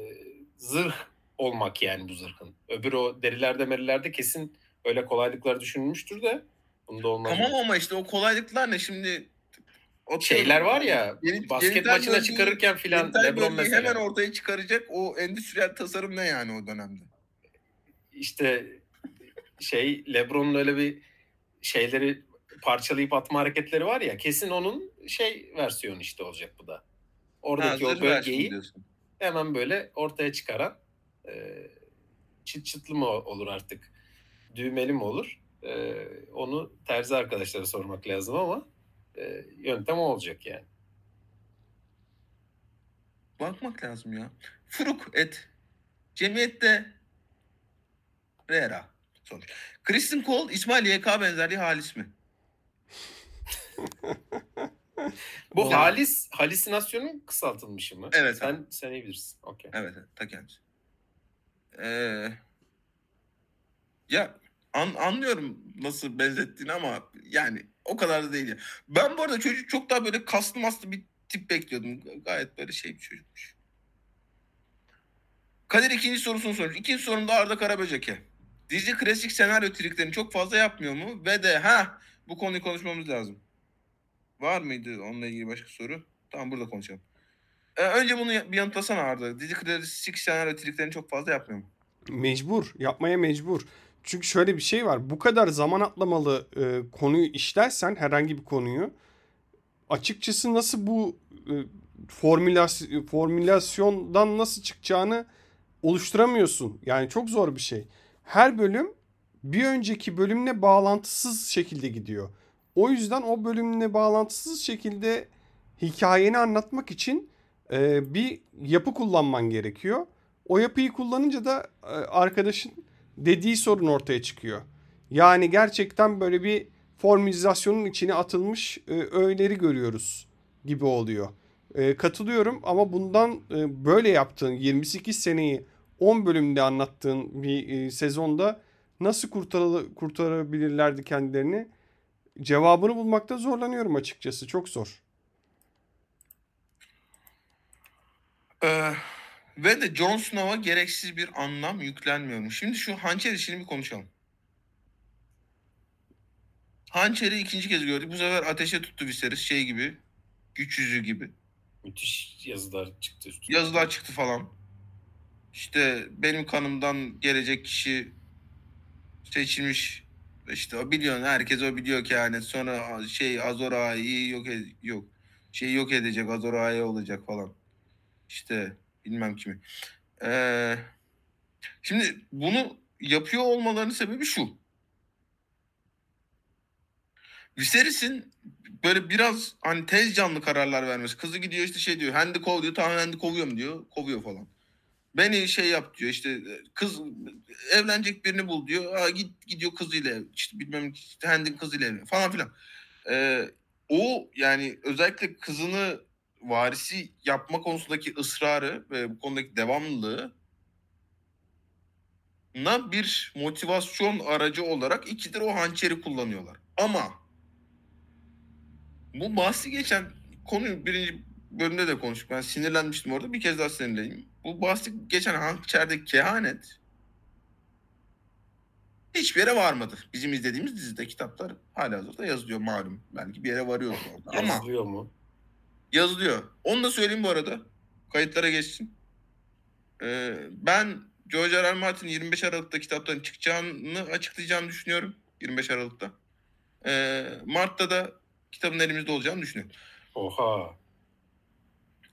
zırh olmak yani bu zırhın. Öbür o derilerde merilerde kesin öyle kolaylıklar düşünülmüştür de bunda olmaz. Tamam ama işte o kolaylıklar ne şimdi o şeyler var ya Geni- basket maçına bölgeyi- çıkarırken filan LeBron mesela. hemen ortaya çıkaracak o endüstriyel tasarım ne yani o dönemde? işte şey LeBron'un öyle bir şeyleri parçalayıp atma hareketleri var ya kesin onun şey versiyonu işte olacak bu da. Oradaki Ha, o bölgeyi hemen böyle ortaya çıkaran e, çıt çıtlı mı olur artık? Düğmeli mi olur? E, onu terzi arkadaşlara sormak lazım ama e, yöntem o olacak yani. Bakmak lazım ya. Furuk et. Cemiyette Rera. Sonuç. Kristen Cole, İsmail YK benzerliği halis mi? Bu Vallahi- halis halüsinasyonun kısaltılmışı mı? Evet. Sen sen iyi bilirsin. Okey. Evet, evet ta kendisi. Ee, ya an, anlıyorum nasıl benzettiğini ama yani o kadar da değil. Ben bu arada çocuk çok daha böyle kaslı maslı bir tip bekliyordum. Gayet böyle şey bir çocukmuş. Kadir ikinci sorusunu sormuş. İkinci sorum da Arda Karaböcek'e. Dizi klasik senaryo triklerini çok fazla yapmıyor mu? Ve de ha bu konuyu konuşmamız lazım. Var mıydı onunla ilgili başka soru? Tamam burada konuşalım. Ee, önce bunu bir yanıtlasana Arda. Dizi klasik senaryo triklerini çok fazla yapmıyor mu? Mecbur. Yapmaya mecbur. Çünkü şöyle bir şey var. Bu kadar zaman atlamalı e, konuyu işlersen herhangi bir konuyu açıkçası nasıl bu e, formülas- formülasyondan nasıl çıkacağını oluşturamıyorsun. Yani çok zor bir şey. Her bölüm bir önceki bölümle bağlantısız şekilde gidiyor. O yüzden o bölümle bağlantısız şekilde hikayeni anlatmak için e, bir yapı kullanman gerekiyor. O yapıyı kullanınca da e, arkadaşın dediği sorun ortaya çıkıyor. Yani gerçekten böyle bir formülizasyonun içine atılmış e, öğeleri görüyoruz gibi oluyor. E, katılıyorum ama bundan e, böyle yaptığın 28 seneyi 10 bölümde anlattığın bir e, sezonda nasıl kurtar kurtarabilirlerdi kendilerini? Cevabını bulmakta zorlanıyorum açıkçası. Çok zor. Ee, ve de Jon Snow'a gereksiz bir anlam yüklenmiyormuş. Şimdi şu hançer işini bir konuşalım. Hançeri ikinci kez gördük. Bu sefer ateşe tuttu Viserys şey gibi. Güç yüzü gibi. Müthiş yazılar çıktı üstüne. Yazılar çıktı falan. İşte benim kanımdan gelecek kişi seçilmiş. İşte o biliyorsun herkes o biliyor kehanet. Sonra şey Azor Ahai'yi yok yok. Şey yok edecek Azor Ahai olacak falan. İşte bilmem kimi. Ee, şimdi bunu yapıyor olmalarının sebebi şu. Viserys'in böyle biraz hani tez canlı kararlar vermesi. Kızı gidiyor işte şey diyor. Hendi kov diyor. Tamam hendi kovuyorum diyor. Kovuyor falan. Beni şey yap diyor işte kız evlenecek birini bul diyor. Aa, git gidiyor kızıyla ev- işte bilmem işte Hend'in kızıyla evleniyor falan filan. Ee, o yani özellikle kızını varisi yapma konusundaki ısrarı ve bu konudaki devamlılığı na bir motivasyon aracı olarak ikidir o hançeri kullanıyorlar. Ama bu bahsi geçen konuyu birinci bölümde de konuştuk. Ben sinirlenmiştim orada. Bir kez daha sinirleneyim. Bu bahsi geçen hançerdeki kehanet hiçbir yere varmadı. Bizim izlediğimiz dizide kitaplar hala hazırda yazılıyor malum. Belki bir yere varıyor orada. Ama Yazılıyor mu? Yazılıyor. Onu da söyleyeyim bu arada. Kayıtlara geçsin. Ee, ben George R. R. Martin 25 Aralık'ta kitapların çıkacağını açıklayacağını düşünüyorum. 25 Aralık'ta. Ee, Mart'ta da kitabın elimizde olacağını düşünüyorum. Oha.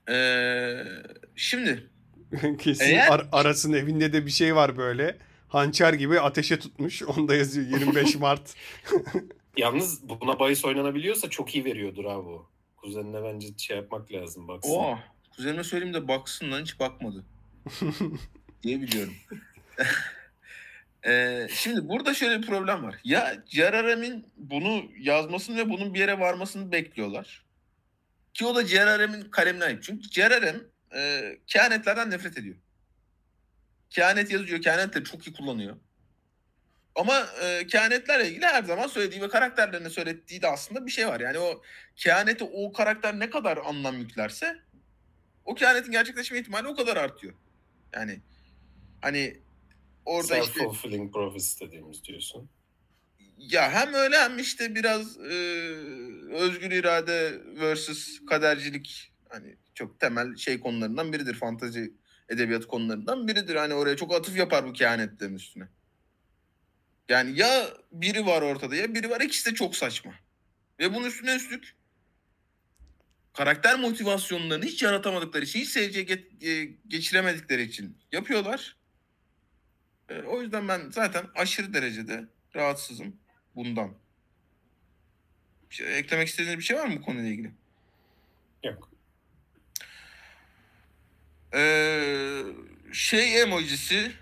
Ee, şimdi Kesin Eğer- Ar- Aras'ın evinde de bir şey var böyle. Hançer gibi ateşe tutmuş. Onda yazıyor 25 Mart. Yalnız buna bahis oynanabiliyorsa çok iyi veriyordur abi bu. Kuzenine bence şey yapmak lazım baksın. o kuzenime söyleyeyim de baksın lan hiç bakmadı. diye biliyorum. Ee, şimdi burada şöyle bir problem var. Ya Cerarem'in bunu yazmasını ve bunun bir yere varmasını bekliyorlar. Ki o da Cerarem'in kalemine ait. Çünkü Cerarem e, kehanetlerden nefret ediyor. Kehanet yazıyor. Kehanetleri çok iyi kullanıyor. Ama e, kehanetlerle ilgili her zaman söylediği ve karakterlerine söylediği de aslında bir şey var. Yani o kehanete o karakter ne kadar anlam yüklerse o kehanetin gerçekleşme ihtimali o kadar artıyor. Yani hani orada işte Self-fulfilling prophecy dediğimiz diyorsun. ya hem öyle hem işte biraz e, özgür irade versus kadercilik hani çok temel şey konularından biridir. Fantazi edebiyat konularından biridir. Hani oraya çok atıf yapar bu kehanetlerin üstüne. Yani ya biri var ortada ya biri var ikisi de çok saçma. Ve bunun üstüne üstlük karakter motivasyonlarını hiç yaratamadıkları için, hiç seyirciye ge- e, geçiremedikleri için yapıyorlar. E, o yüzden ben zaten aşırı derecede rahatsızım bundan. Bir şey- eklemek istediğiniz bir şey var mı bu konuyla ilgili? Yok. Ee, şey emojisi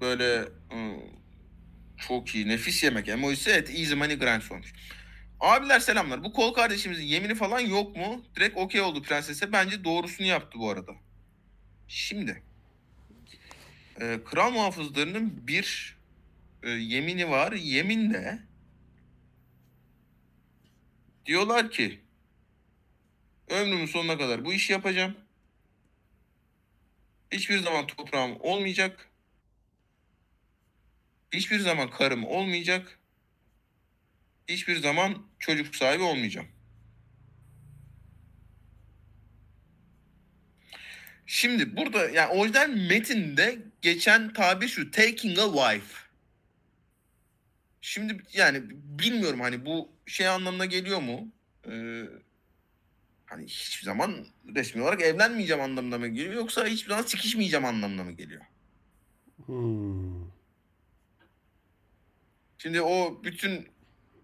böyle ıı, çok iyi nefis yemek emojisi evet easy money grind sonuç. Abiler selamlar. Bu kol kardeşimizin yemini falan yok mu? Direkt okey oldu prensese. Bence doğrusunu yaptı bu arada. Şimdi e, kral muhafızlarının bir e, yemini var. Yemin de diyorlar ki ömrümün sonuna kadar bu işi yapacağım. Hiçbir zaman toprağım olmayacak. Hiçbir zaman karım olmayacak. Hiçbir zaman çocuk sahibi olmayacağım. Şimdi burada yani orijinal metinde geçen tabir şu taking a wife. Şimdi yani bilmiyorum hani bu şey anlamına geliyor mu? Ee, hani hiçbir zaman resmi olarak evlenmeyeceğim anlamına mı geliyor yoksa hiçbir zaman sikişmeyeceğim anlamına mı geliyor? Hmm. Şimdi o bütün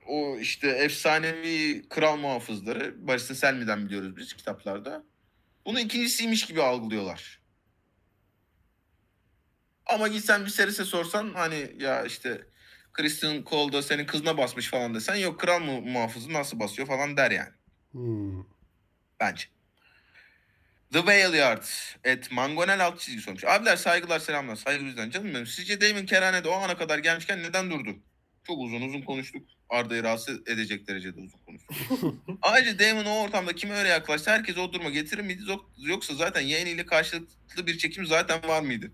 o işte efsanevi kral muhafızları Barış'ın Selmi'den biliyoruz biz kitaplarda. Bunu ikincisiymiş gibi algılıyorlar. Ama gitsen bir serise sorsan hani ya işte Christian Cole'da senin kızına basmış falan desen yok kral mu muhafızı nasıl basıyor falan der yani. Hmm. Bence. The Whale Yard et Mangonel alt çizgi sormuş. Abiler saygılar selamlar. Saygı bizden canım benim. Sizce Damon Kerhane'de o ana kadar gelmişken neden durdu? Çok uzun uzun konuştuk. Arda'yı rahatsız edecek derecede uzun konuştuk. Ayrıca Damon o ortamda kime öyle yaklaştı herkes o duruma getirir miydi? Yok- Yoksa zaten yayın ile karşılıklı bir çekim zaten var mıydı?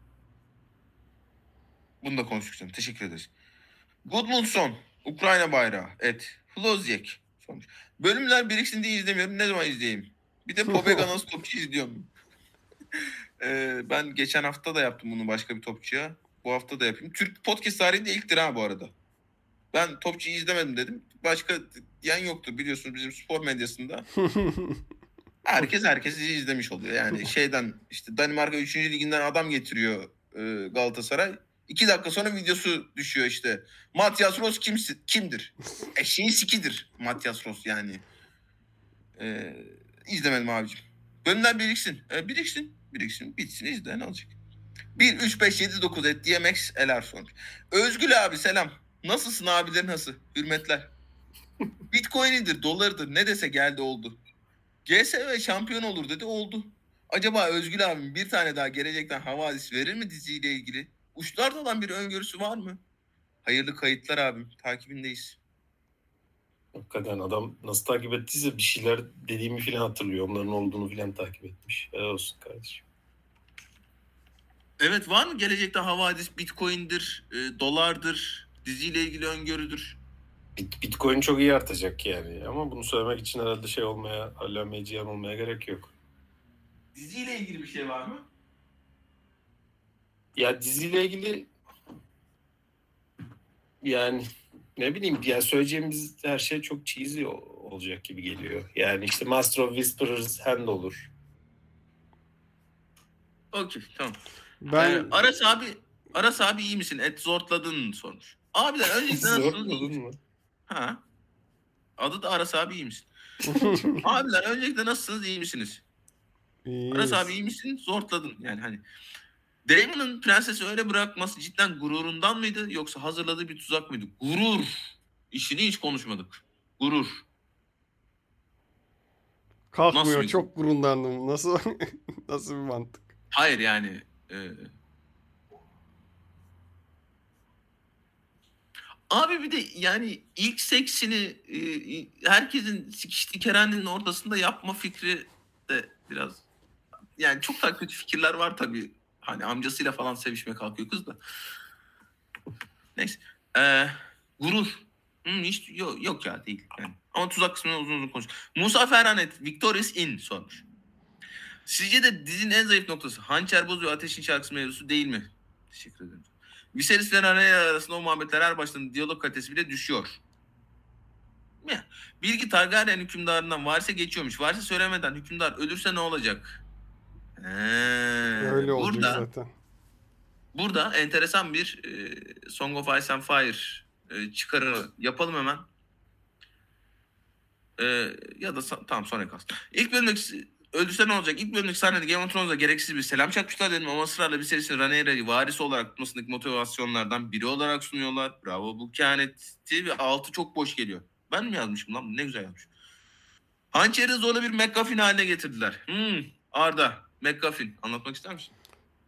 Bunu da konuştuk canım. Teşekkür ederiz. Gudmundsson. Ukrayna bayrağı. Et. Sormuş. Bölümler biriksin diye izlemiyorum. Ne zaman izleyeyim? Bir de Pobega nasıl topçu izliyorum. Ee, ben geçen hafta da yaptım bunu başka bir topçuya. Bu hafta da yapayım. Türk podcast tarihinde ilktir ha bu arada. Ben topçuyu izlemedim dedim. Başka diyen yoktu biliyorsunuz bizim spor medyasında. Herkes herkesi izlemiş oluyor. Yani şeyden işte Danimarka 3. liginden adam getiriyor e, Galatasaray. İki dakika sonra videosu düşüyor işte. Matias Ross kimsi, kimdir? Eşeğin sikidir Matias Ross yani. E, izlemedim abicim. Bölümler biriksin. E, biriksin. Biriksin. Bitsin izle ne olacak? 1, 3, 5, 7, 9 et DMX Eler sonuç. Özgül abi selam. Nasılsın abiler nasıl? Hürmetler. Bitcoin'idir, dolarıdır. Ne dese geldi oldu. GSV şampiyon olur dedi oldu. Acaba Özgül abim bir tane daha gelecekten havadis verir mi diziyle ilgili? Uçlarda olan bir öngörüsü var mı? Hayırlı kayıtlar abim. Takibindeyiz. Hakikaten adam nasıl takip ettiyse bir şeyler dediğimi filan hatırlıyor. Onların olduğunu filan takip etmiş. Helal olsun kardeşim. Evet var mı gelecekte havadis Bitcoin'dir, e, dolardır, diziyle ilgili öngörüdür? Bit- Bitcoin çok iyi artacak yani. Ama bunu söylemek için herhalde şey olmaya, hala meciyan olmaya gerek yok. Diziyle ilgili bir şey var mı? Ya diziyle ilgili yani ne bileyim ya söyleyeceğimiz her şey çok cheesy olacak gibi geliyor. Yani işte Master of Whisperers Hand olur. Okey tamam. ben Ee, Aras abi Aras abi iyi misin? Et zortladın sormuş. Abiler öncelikle Zor nasılsınız? buldun mu? Ha. Adı da Aras abi iyi misin? Abiler öncelikle nasılsınız? iyi misiniz? Aras abi iyi misin? Zortladın. Yani hani Damon'ın prensesi öyle bırakması cidden gururundan mıydı yoksa hazırladığı bir tuzak mıydı? Gurur. İşini hiç konuşmadık. Gurur. Kalkmıyor. Nasıl bir- Çok gururlandım. Nasıl nasıl bir mantık? Hayır yani e... Abi bir de yani ilk seksini e, herkesin sikiştiği kerenin ortasında yapma fikri de biraz yani çok da kötü fikirler var tabii. Hani amcasıyla falan sevişmeye kalkıyor kız da. Neyse. Ee, gurur. Hı, hiç yok, yok ya değil. Yani. Ama tuzak kısmını uzun uzun konuş. Musa Ferhanet, Victorious In sormuş. Sizce de dizinin en zayıf noktası Hançer Bozuyor Ateşin Şarkısı mevzusu değil mi? Teşekkür ederim. Viserys ve Rhaenyra arasında o muhabbetler her başladığında diyalog kalitesi bile düşüyor. Ya, bilgi Targaryen hükümdarından varsa geçiyormuş. Varsa söylemeden hükümdar ölürse ne olacak? He, Öyle burada, zaten. burada enteresan bir e, Song of Ice and Fire e, çıkarı yapalım hemen. E, ya da sa- tamam sonra kalsın. İlk bölümdeki öldürse ne olacak? İlk bölümdeki sahnede Game of Thrones'a gereksiz bir selam çakmışlar dedim ama ısrarla bir serisinin Rhaenyra'yı varisi olarak tutmasındaki motivasyonlardan biri olarak sunuyorlar. Bravo bu kehaneti ve altı çok boş geliyor. Ben mi yazmışım lan? Ne güzel yazmış. Hançeri zorla bir McGuffin haline getirdiler. Hmm, Arda, McGuffin. Anlatmak ister misin?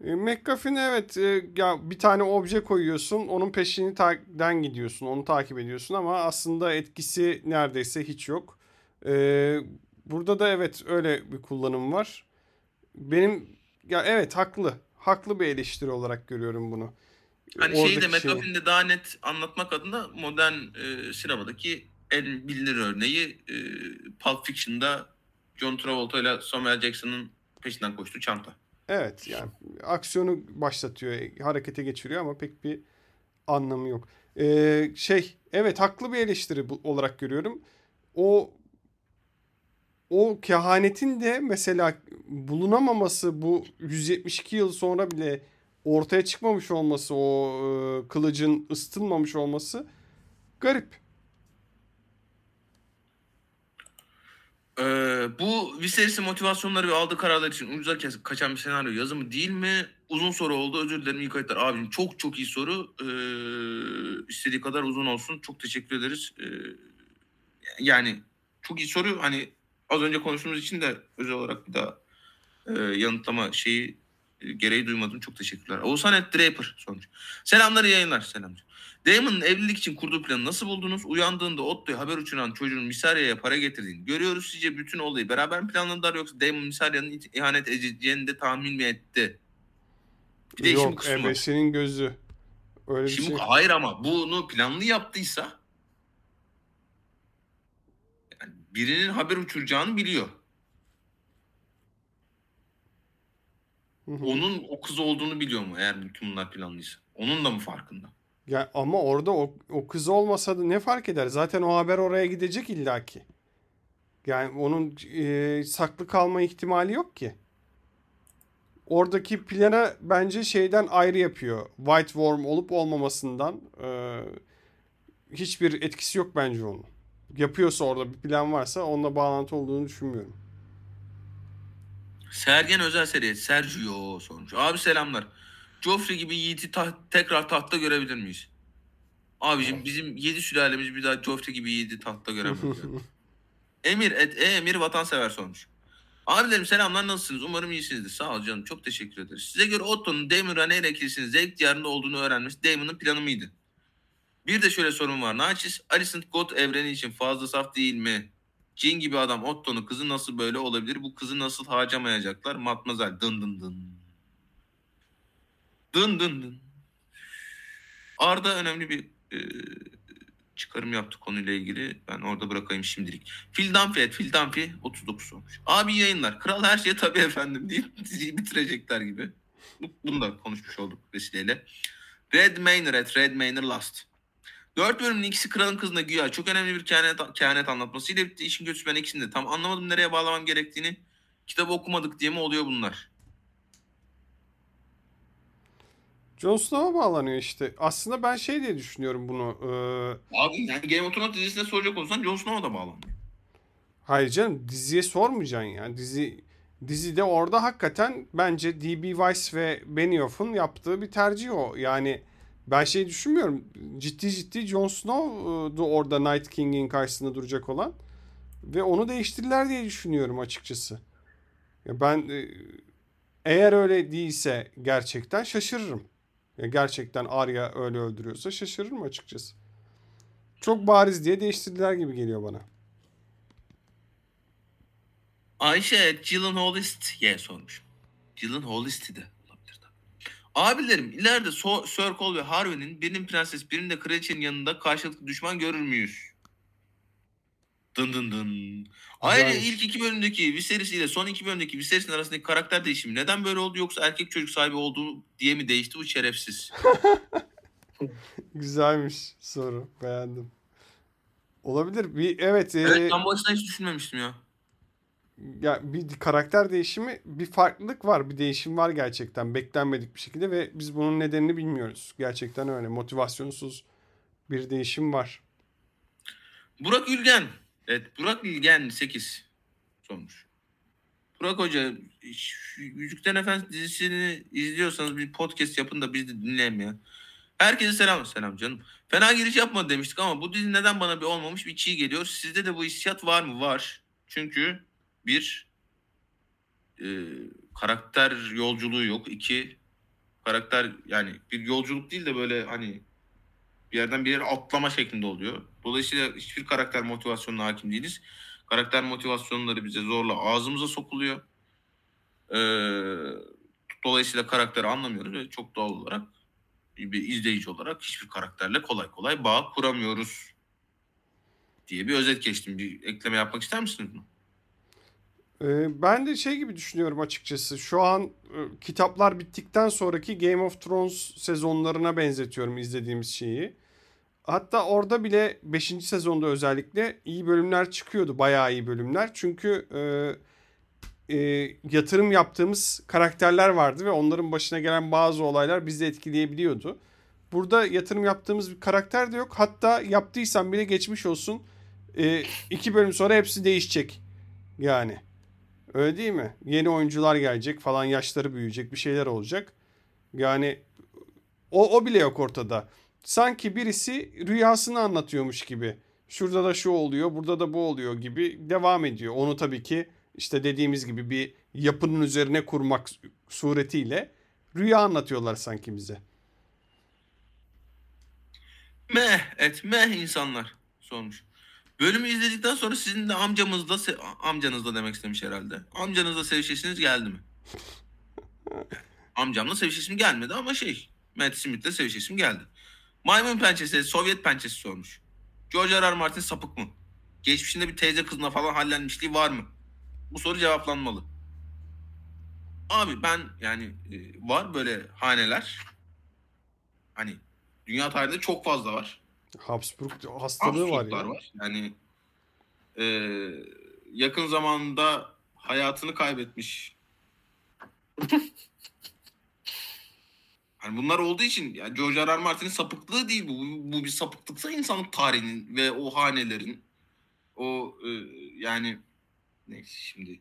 E, McGuffin evet e, ya bir tane obje koyuyorsun onun peşinden gidiyorsun onu takip ediyorsun ama aslında etkisi neredeyse hiç yok. E, burada da evet öyle bir kullanım var. Benim ya evet haklı. Haklı bir eleştiri olarak görüyorum bunu. Hani şeyi de Oradaki şey- McGuffin'de daha net anlatmak adına modern e, sinemadaki en bilinir örneği e, Pulp Fiction'da John Travolta ile Samuel Jackson'ın peşinden koştuğu çanta. Evet yani aksiyonu başlatıyor, harekete geçiriyor ama pek bir anlamı yok. Ee, şey evet haklı bir eleştiri bu, olarak görüyorum. O o kehanetin de mesela bulunamaması bu 172 yıl sonra bile ortaya çıkmamış olması o e, kılıcın ısıtılmamış olması garip. Ee, bu Viserys'in motivasyonları ve aldığı kararlar için ucuza kaçan bir senaryo yazımı değil mi? Uzun soru oldu. Özür dilerim iyi kayıtlar. Abim çok çok iyi soru. Ee, istediği kadar uzun olsun. Çok teşekkür ederiz. Ee, yani çok iyi soru. Hani az önce konuştuğumuz için de özel olarak bir daha e, yanıtlama şeyi e, gereği duymadım. Çok teşekkürler. Oğuzhan et Draper sonuç. Selamlar iyi yayınlar. Selamlar. Damon'ın evlilik için kurduğu planı nasıl buldunuz? Uyandığında Otto'ya haber uçuran çocuğun Misarya'ya para getirdiğini görüyoruz. Sizce bütün olayı beraber mi planladılar yoksa Damon Misarya'nın ihanet edeceğini de tahmin mi etti? Bir de Yok ebesinin gözü. Öyle bir Şimdi şey. hayır ama bunu planlı yaptıysa yani birinin haber uçuracağını biliyor. Hı hı. Onun o kız olduğunu biliyor mu eğer bütün bunlar planlıysa? Onun da mı farkında? Ya ama orada o, o kız olmasa da ne fark eder? Zaten o haber oraya gidecek illaki. Yani onun e, saklı kalma ihtimali yok ki. Oradaki plana bence şeyden ayrı yapıyor. White Worm olup olmamasından e, hiçbir etkisi yok bence onun. Yapıyorsa orada bir plan varsa onunla bağlantı olduğunu düşünmüyorum. Sergen özel seri Sergio sormuş. Abi selamlar. Joffrey gibi Yiğit'i ta- tekrar tahtta görebilir miyiz? Abicim bizim yedi sülalemiz bir daha Joffrey gibi Yiğit'i tahtta göremez. ya. Emir et e Emir vatansever sormuş. Abilerim selamlar nasılsınız? Umarım iyisinizdir. Sağ ol canım. Çok teşekkür ederiz. Size göre Otto'nun Daemon Rhaenyra ikilisinin zevk diyarında olduğunu öğrenmesi Daemon'ın planı mıydı? Bir de şöyle sorun var. Naçiz Alicent God evreni için fazla saf değil mi? Cin gibi adam Otto'nun kızı nasıl böyle olabilir? Bu kızı nasıl harcamayacaklar? Matmazel dın dın dın. Dın dın dın. Arda önemli bir e, çıkarım yaptı konuyla ilgili. Ben orada bırakayım şimdilik. Phil evet, Phil Dunphy 39 olmuş. Abi yayınlar. Kral her şeye tabii efendim deyip diziyi bitirecekler gibi. Bu- Bunu da konuşmuş olduk vesileyle. Red et Red Manor Last. Dört bölümün ikisi kralın kızına güya çok önemli bir kehanet, kehanet anlatmasıyla bitti. İşin kötüsü ben ikisini de tam anlamadım nereye bağlamam gerektiğini. Kitabı okumadık diye mi oluyor bunlar? Jon Snow'a bağlanıyor işte. Aslında ben şey diye düşünüyorum bunu. Ee, Abi yani Game of Thrones dizisine soracak olsan Jon Snow'a da bağlanıyor. Hayır canım diziye sormayacaksın ya. Dizi dizide orada hakikaten bence D.B. Weiss ve Benioff'un yaptığı bir tercih o. Yani ben şey düşünmüyorum. Ciddi ciddi Jon Snow'du orada Night King'in karşısında duracak olan. Ve onu değiştirdiler diye düşünüyorum açıkçası. Ya ben e, eğer öyle değilse gerçekten şaşırırım. Ya gerçekten Arya öyle öldürüyorsa şaşırırım açıkçası. Çok bariz diye değiştirdiler gibi geliyor bana. Ayşe Gyllenhaal diye sormuş. Gyllenhaal tabii. Abilerim ileride so Sir Cole ve Harwin'in birinin prenses birinin de kraliçenin yanında karşılıklı düşman görür müyüz? Dın dın dın. Ayrıca Güzelmiş. ilk iki bölümdeki Viserys ile son iki bölümdeki Viserys'in arasındaki karakter değişimi neden böyle oldu yoksa erkek çocuk sahibi olduğu diye mi değişti bu şerefsiz? Güzelmiş soru. Beğendim. Olabilir. Bir evet, e, evet ben bu açıdan hiç düşünmemiştim ya. Ya bir karakter değişimi bir farklılık var. Bir değişim var gerçekten beklenmedik bir şekilde ve biz bunun nedenini bilmiyoruz. Gerçekten öyle. Motivasyonsuz bir değişim var. Burak Ülgen. Evet Burak Ülgen 8 sormuş. Burak Hoca Yüzüklerin Efendisi dizisini izliyorsanız bir podcast yapın da biz de dinleyelim ya. Herkese selam. Selam canım. Fena giriş yapmadı demiştik ama bu dizi neden bana bir olmamış bir çiğ geliyor. Sizde de bu hissiyat var mı? Var. Çünkü bir e, karakter yolculuğu yok. İki karakter yani bir yolculuk değil de böyle hani bir yerden bir yere atlama şeklinde oluyor. Dolayısıyla hiçbir karakter motivasyonuna hakim değiliz. Karakter motivasyonları bize zorla ağzımıza sokuluyor. Ee, dolayısıyla karakteri anlamıyoruz ve çok doğal olarak bir izleyici olarak hiçbir karakterle kolay kolay bağ kuramıyoruz diye bir özet geçtim. Bir ekleme yapmak ister misiniz? Ee, ben de şey gibi düşünüyorum açıkçası. Şu an e, kitaplar bittikten sonraki Game of Thrones sezonlarına benzetiyorum izlediğimiz şeyi. Hatta orada bile 5. sezonda özellikle iyi bölümler çıkıyordu. Bayağı iyi bölümler. Çünkü e, e, yatırım yaptığımız karakterler vardı ve onların başına gelen bazı olaylar bizi etkileyebiliyordu. Burada yatırım yaptığımız bir karakter de yok. Hatta yaptıysan bile geçmiş olsun. E, iki bölüm sonra hepsi değişecek. Yani. Öyle değil mi? Yeni oyuncular gelecek falan yaşları büyüyecek bir şeyler olacak. Yani o, o bile yok ortada. Sanki birisi rüyasını anlatıyormuş gibi. Şurada da şu oluyor, burada da bu oluyor gibi devam ediyor. Onu tabii ki işte dediğimiz gibi bir yapının üzerine kurmak suretiyle rüya anlatıyorlar sanki bize. Meh et meh insanlar sormuş. Bölümü izledikten sonra sizin de amcamızla amcanızla demek istemiş herhalde. Amcanızla sevişesiniz geldi mi? Amcamla sevişesim gelmedi ama şey Matt Smith'le sevişesim geldi. Maymun pençesi, Sovyet pençesi sormuş. George R. R. Martin sapık mı? Geçmişinde bir teyze kızına falan hallenmişliği var mı? Bu soru cevaplanmalı. Abi ben yani e, var böyle haneler. Hani dünya tarihinde çok fazla var. Habsburg hastalığı var ya. var. Yani e, yakın zamanda hayatını kaybetmiş. yani bunlar olduğu için yani George R. R. Martin'in sapıklığı değil bu. Bu bir sapıklıksa insanlık tarihinin ve o hanelerin o e, yani neyse şimdi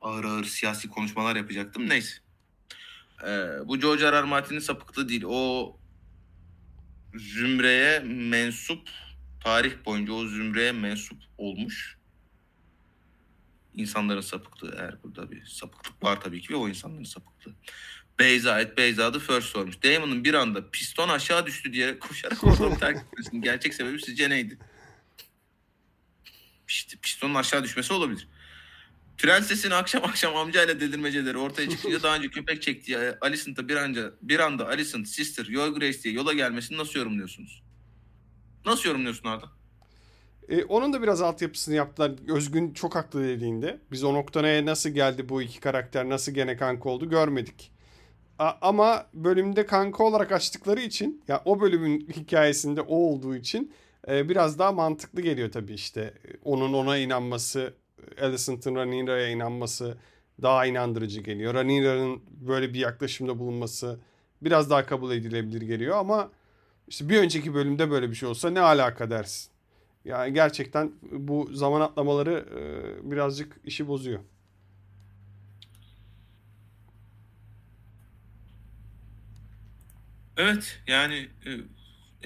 ağır ağır siyasi konuşmalar yapacaktım. Neyse. Ee, bu George R. R. Martin'in sapıklığı değil. O zümreye mensup tarih boyunca o zümreye mensup olmuş insanların sapıklığı eğer burada bir sapıklık var tabii ki ve o insanların sapıklığı. Beyza et Beyza the first sormuş. Damon'ın bir anda piston aşağı düştü diye koşarak ortalığı terk etmesinin gerçek sebebi sizce neydi? İşte pistonun aşağı düşmesi olabilir. Prensesin akşam akşam amcayla delirmeceleri ortaya çıkınca daha önce köpek çektiği Alicent'a bir anda bir anda Alicent, Sister, Your Grace diye yola gelmesini nasıl yorumluyorsunuz? Nasıl yorumluyorsun Arda? E, onun da biraz altyapısını yaptılar. Özgün çok haklı dediğinde. Biz o noktaya nasıl geldi bu iki karakter, nasıl gene kanka oldu görmedik. A, ama bölümde kanka olarak açtıkları için, ya o bölümün hikayesinde o olduğu için e, biraz daha mantıklı geliyor tabii işte. Onun ona inanması, Alicent'ın Rhaenyra'ya inanması daha inandırıcı geliyor. Rhaenyra'nın böyle bir yaklaşımda bulunması biraz daha kabul edilebilir geliyor ama işte bir önceki bölümde böyle bir şey olsa ne alaka dersin? Yani gerçekten bu zaman atlamaları e, birazcık işi bozuyor. Evet yani e,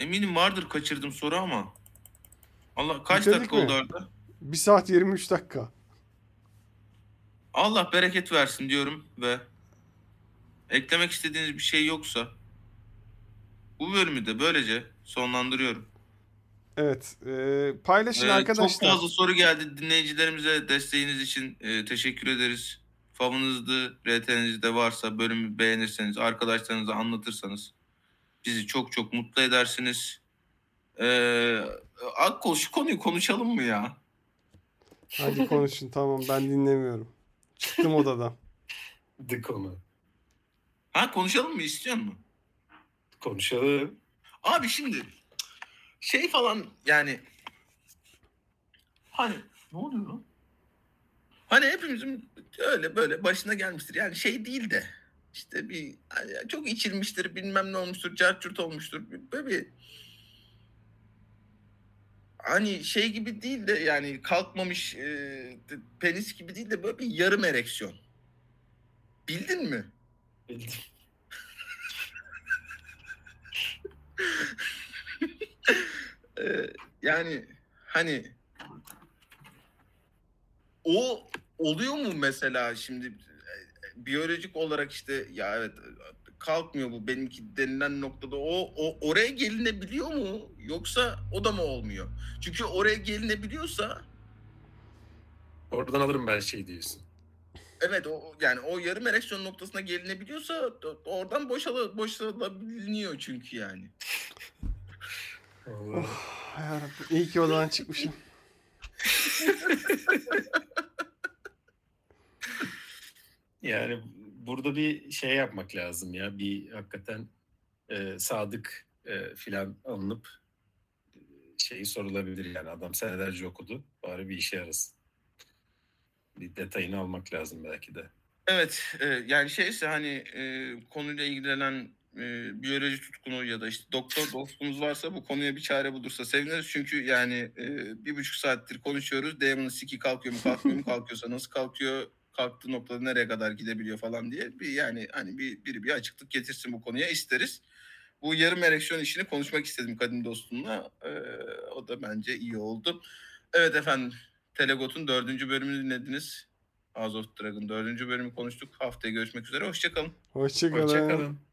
eminim vardır kaçırdım soru ama Allah kaç Bitirdik dakika mi? oldu orada? 1 saat 23 dakika. Allah bereket versin diyorum ve eklemek istediğiniz bir şey yoksa bu bölümü de böylece sonlandırıyorum. Evet. E, paylaşın ee, arkadaşlar. Çok fazla soru geldi. Dinleyicilerimize desteğiniz için e, teşekkür ederiz. Favınızda, RT'nizde varsa bölümü beğenirseniz, arkadaşlarınıza anlatırsanız bizi çok çok mutlu edersiniz. Ee, Akkol şu konuyu konuşalım mı ya? Hadi konuşun tamam ben dinlemiyorum. Çıktım odadan. The konu. Ha konuşalım mı istiyor musun? Konuşalım. Abi şimdi şey falan yani hani ne oluyor lan? Hani hepimizin öyle böyle başına gelmiştir. Yani şey değil de işte bir hani çok içilmiştir bilmem ne olmuştur carçurt olmuştur. Böyle bir hani şey gibi değil de yani kalkmamış e, penis gibi değil de böyle bir yarım ereksiyon. Bildin mi? Bildim. Ee, yani hani o oluyor mu mesela şimdi e, biyolojik olarak işte ya evet kalkmıyor bu benimki denilen noktada o, o oraya gelinebiliyor mu yoksa o da mı olmuyor? Çünkü oraya gelinebiliyorsa Oradan alırım ben şey diyorsun. evet o yani o yarım ereksiyon noktasına gelinebiliyorsa oradan boşala, boşalabiliyor çünkü yani. Allah. Yarabbim, iyi ki odadan çıkmışım. Yani burada bir şey yapmak lazım ya. Bir hakikaten e, sadık e, filan alınıp e, şeyi sorulabilir yani. Adam senelerce okudu. Bari bir işe yarasın. Bir detayını almak lazım belki de. Evet, e, yani şeyse hani e, konuyla ilgilenen e, biyoloji tutkunu ya da işte doktor dostumuz varsa bu konuya bir çare bulursa seviniriz. Çünkü yani e, bir buçuk saattir konuşuyoruz. Damon'ın siki kalkıyor mu kalkmıyor mu kalkıyorsa nasıl kalkıyor kalktığı noktada nereye kadar gidebiliyor falan diye bir yani hani bir biri bir açıklık getirsin bu konuya isteriz. Bu yarım ereksiyon işini konuşmak istedim kadın dostumla. E, o da bence iyi oldu. Evet efendim Telegot'un dördüncü bölümünü dinlediniz. House of Dragon dördüncü bölümü konuştuk. Haftaya görüşmek üzere. Hoşçakalın. Hoşçakalın. Hoşçakalın.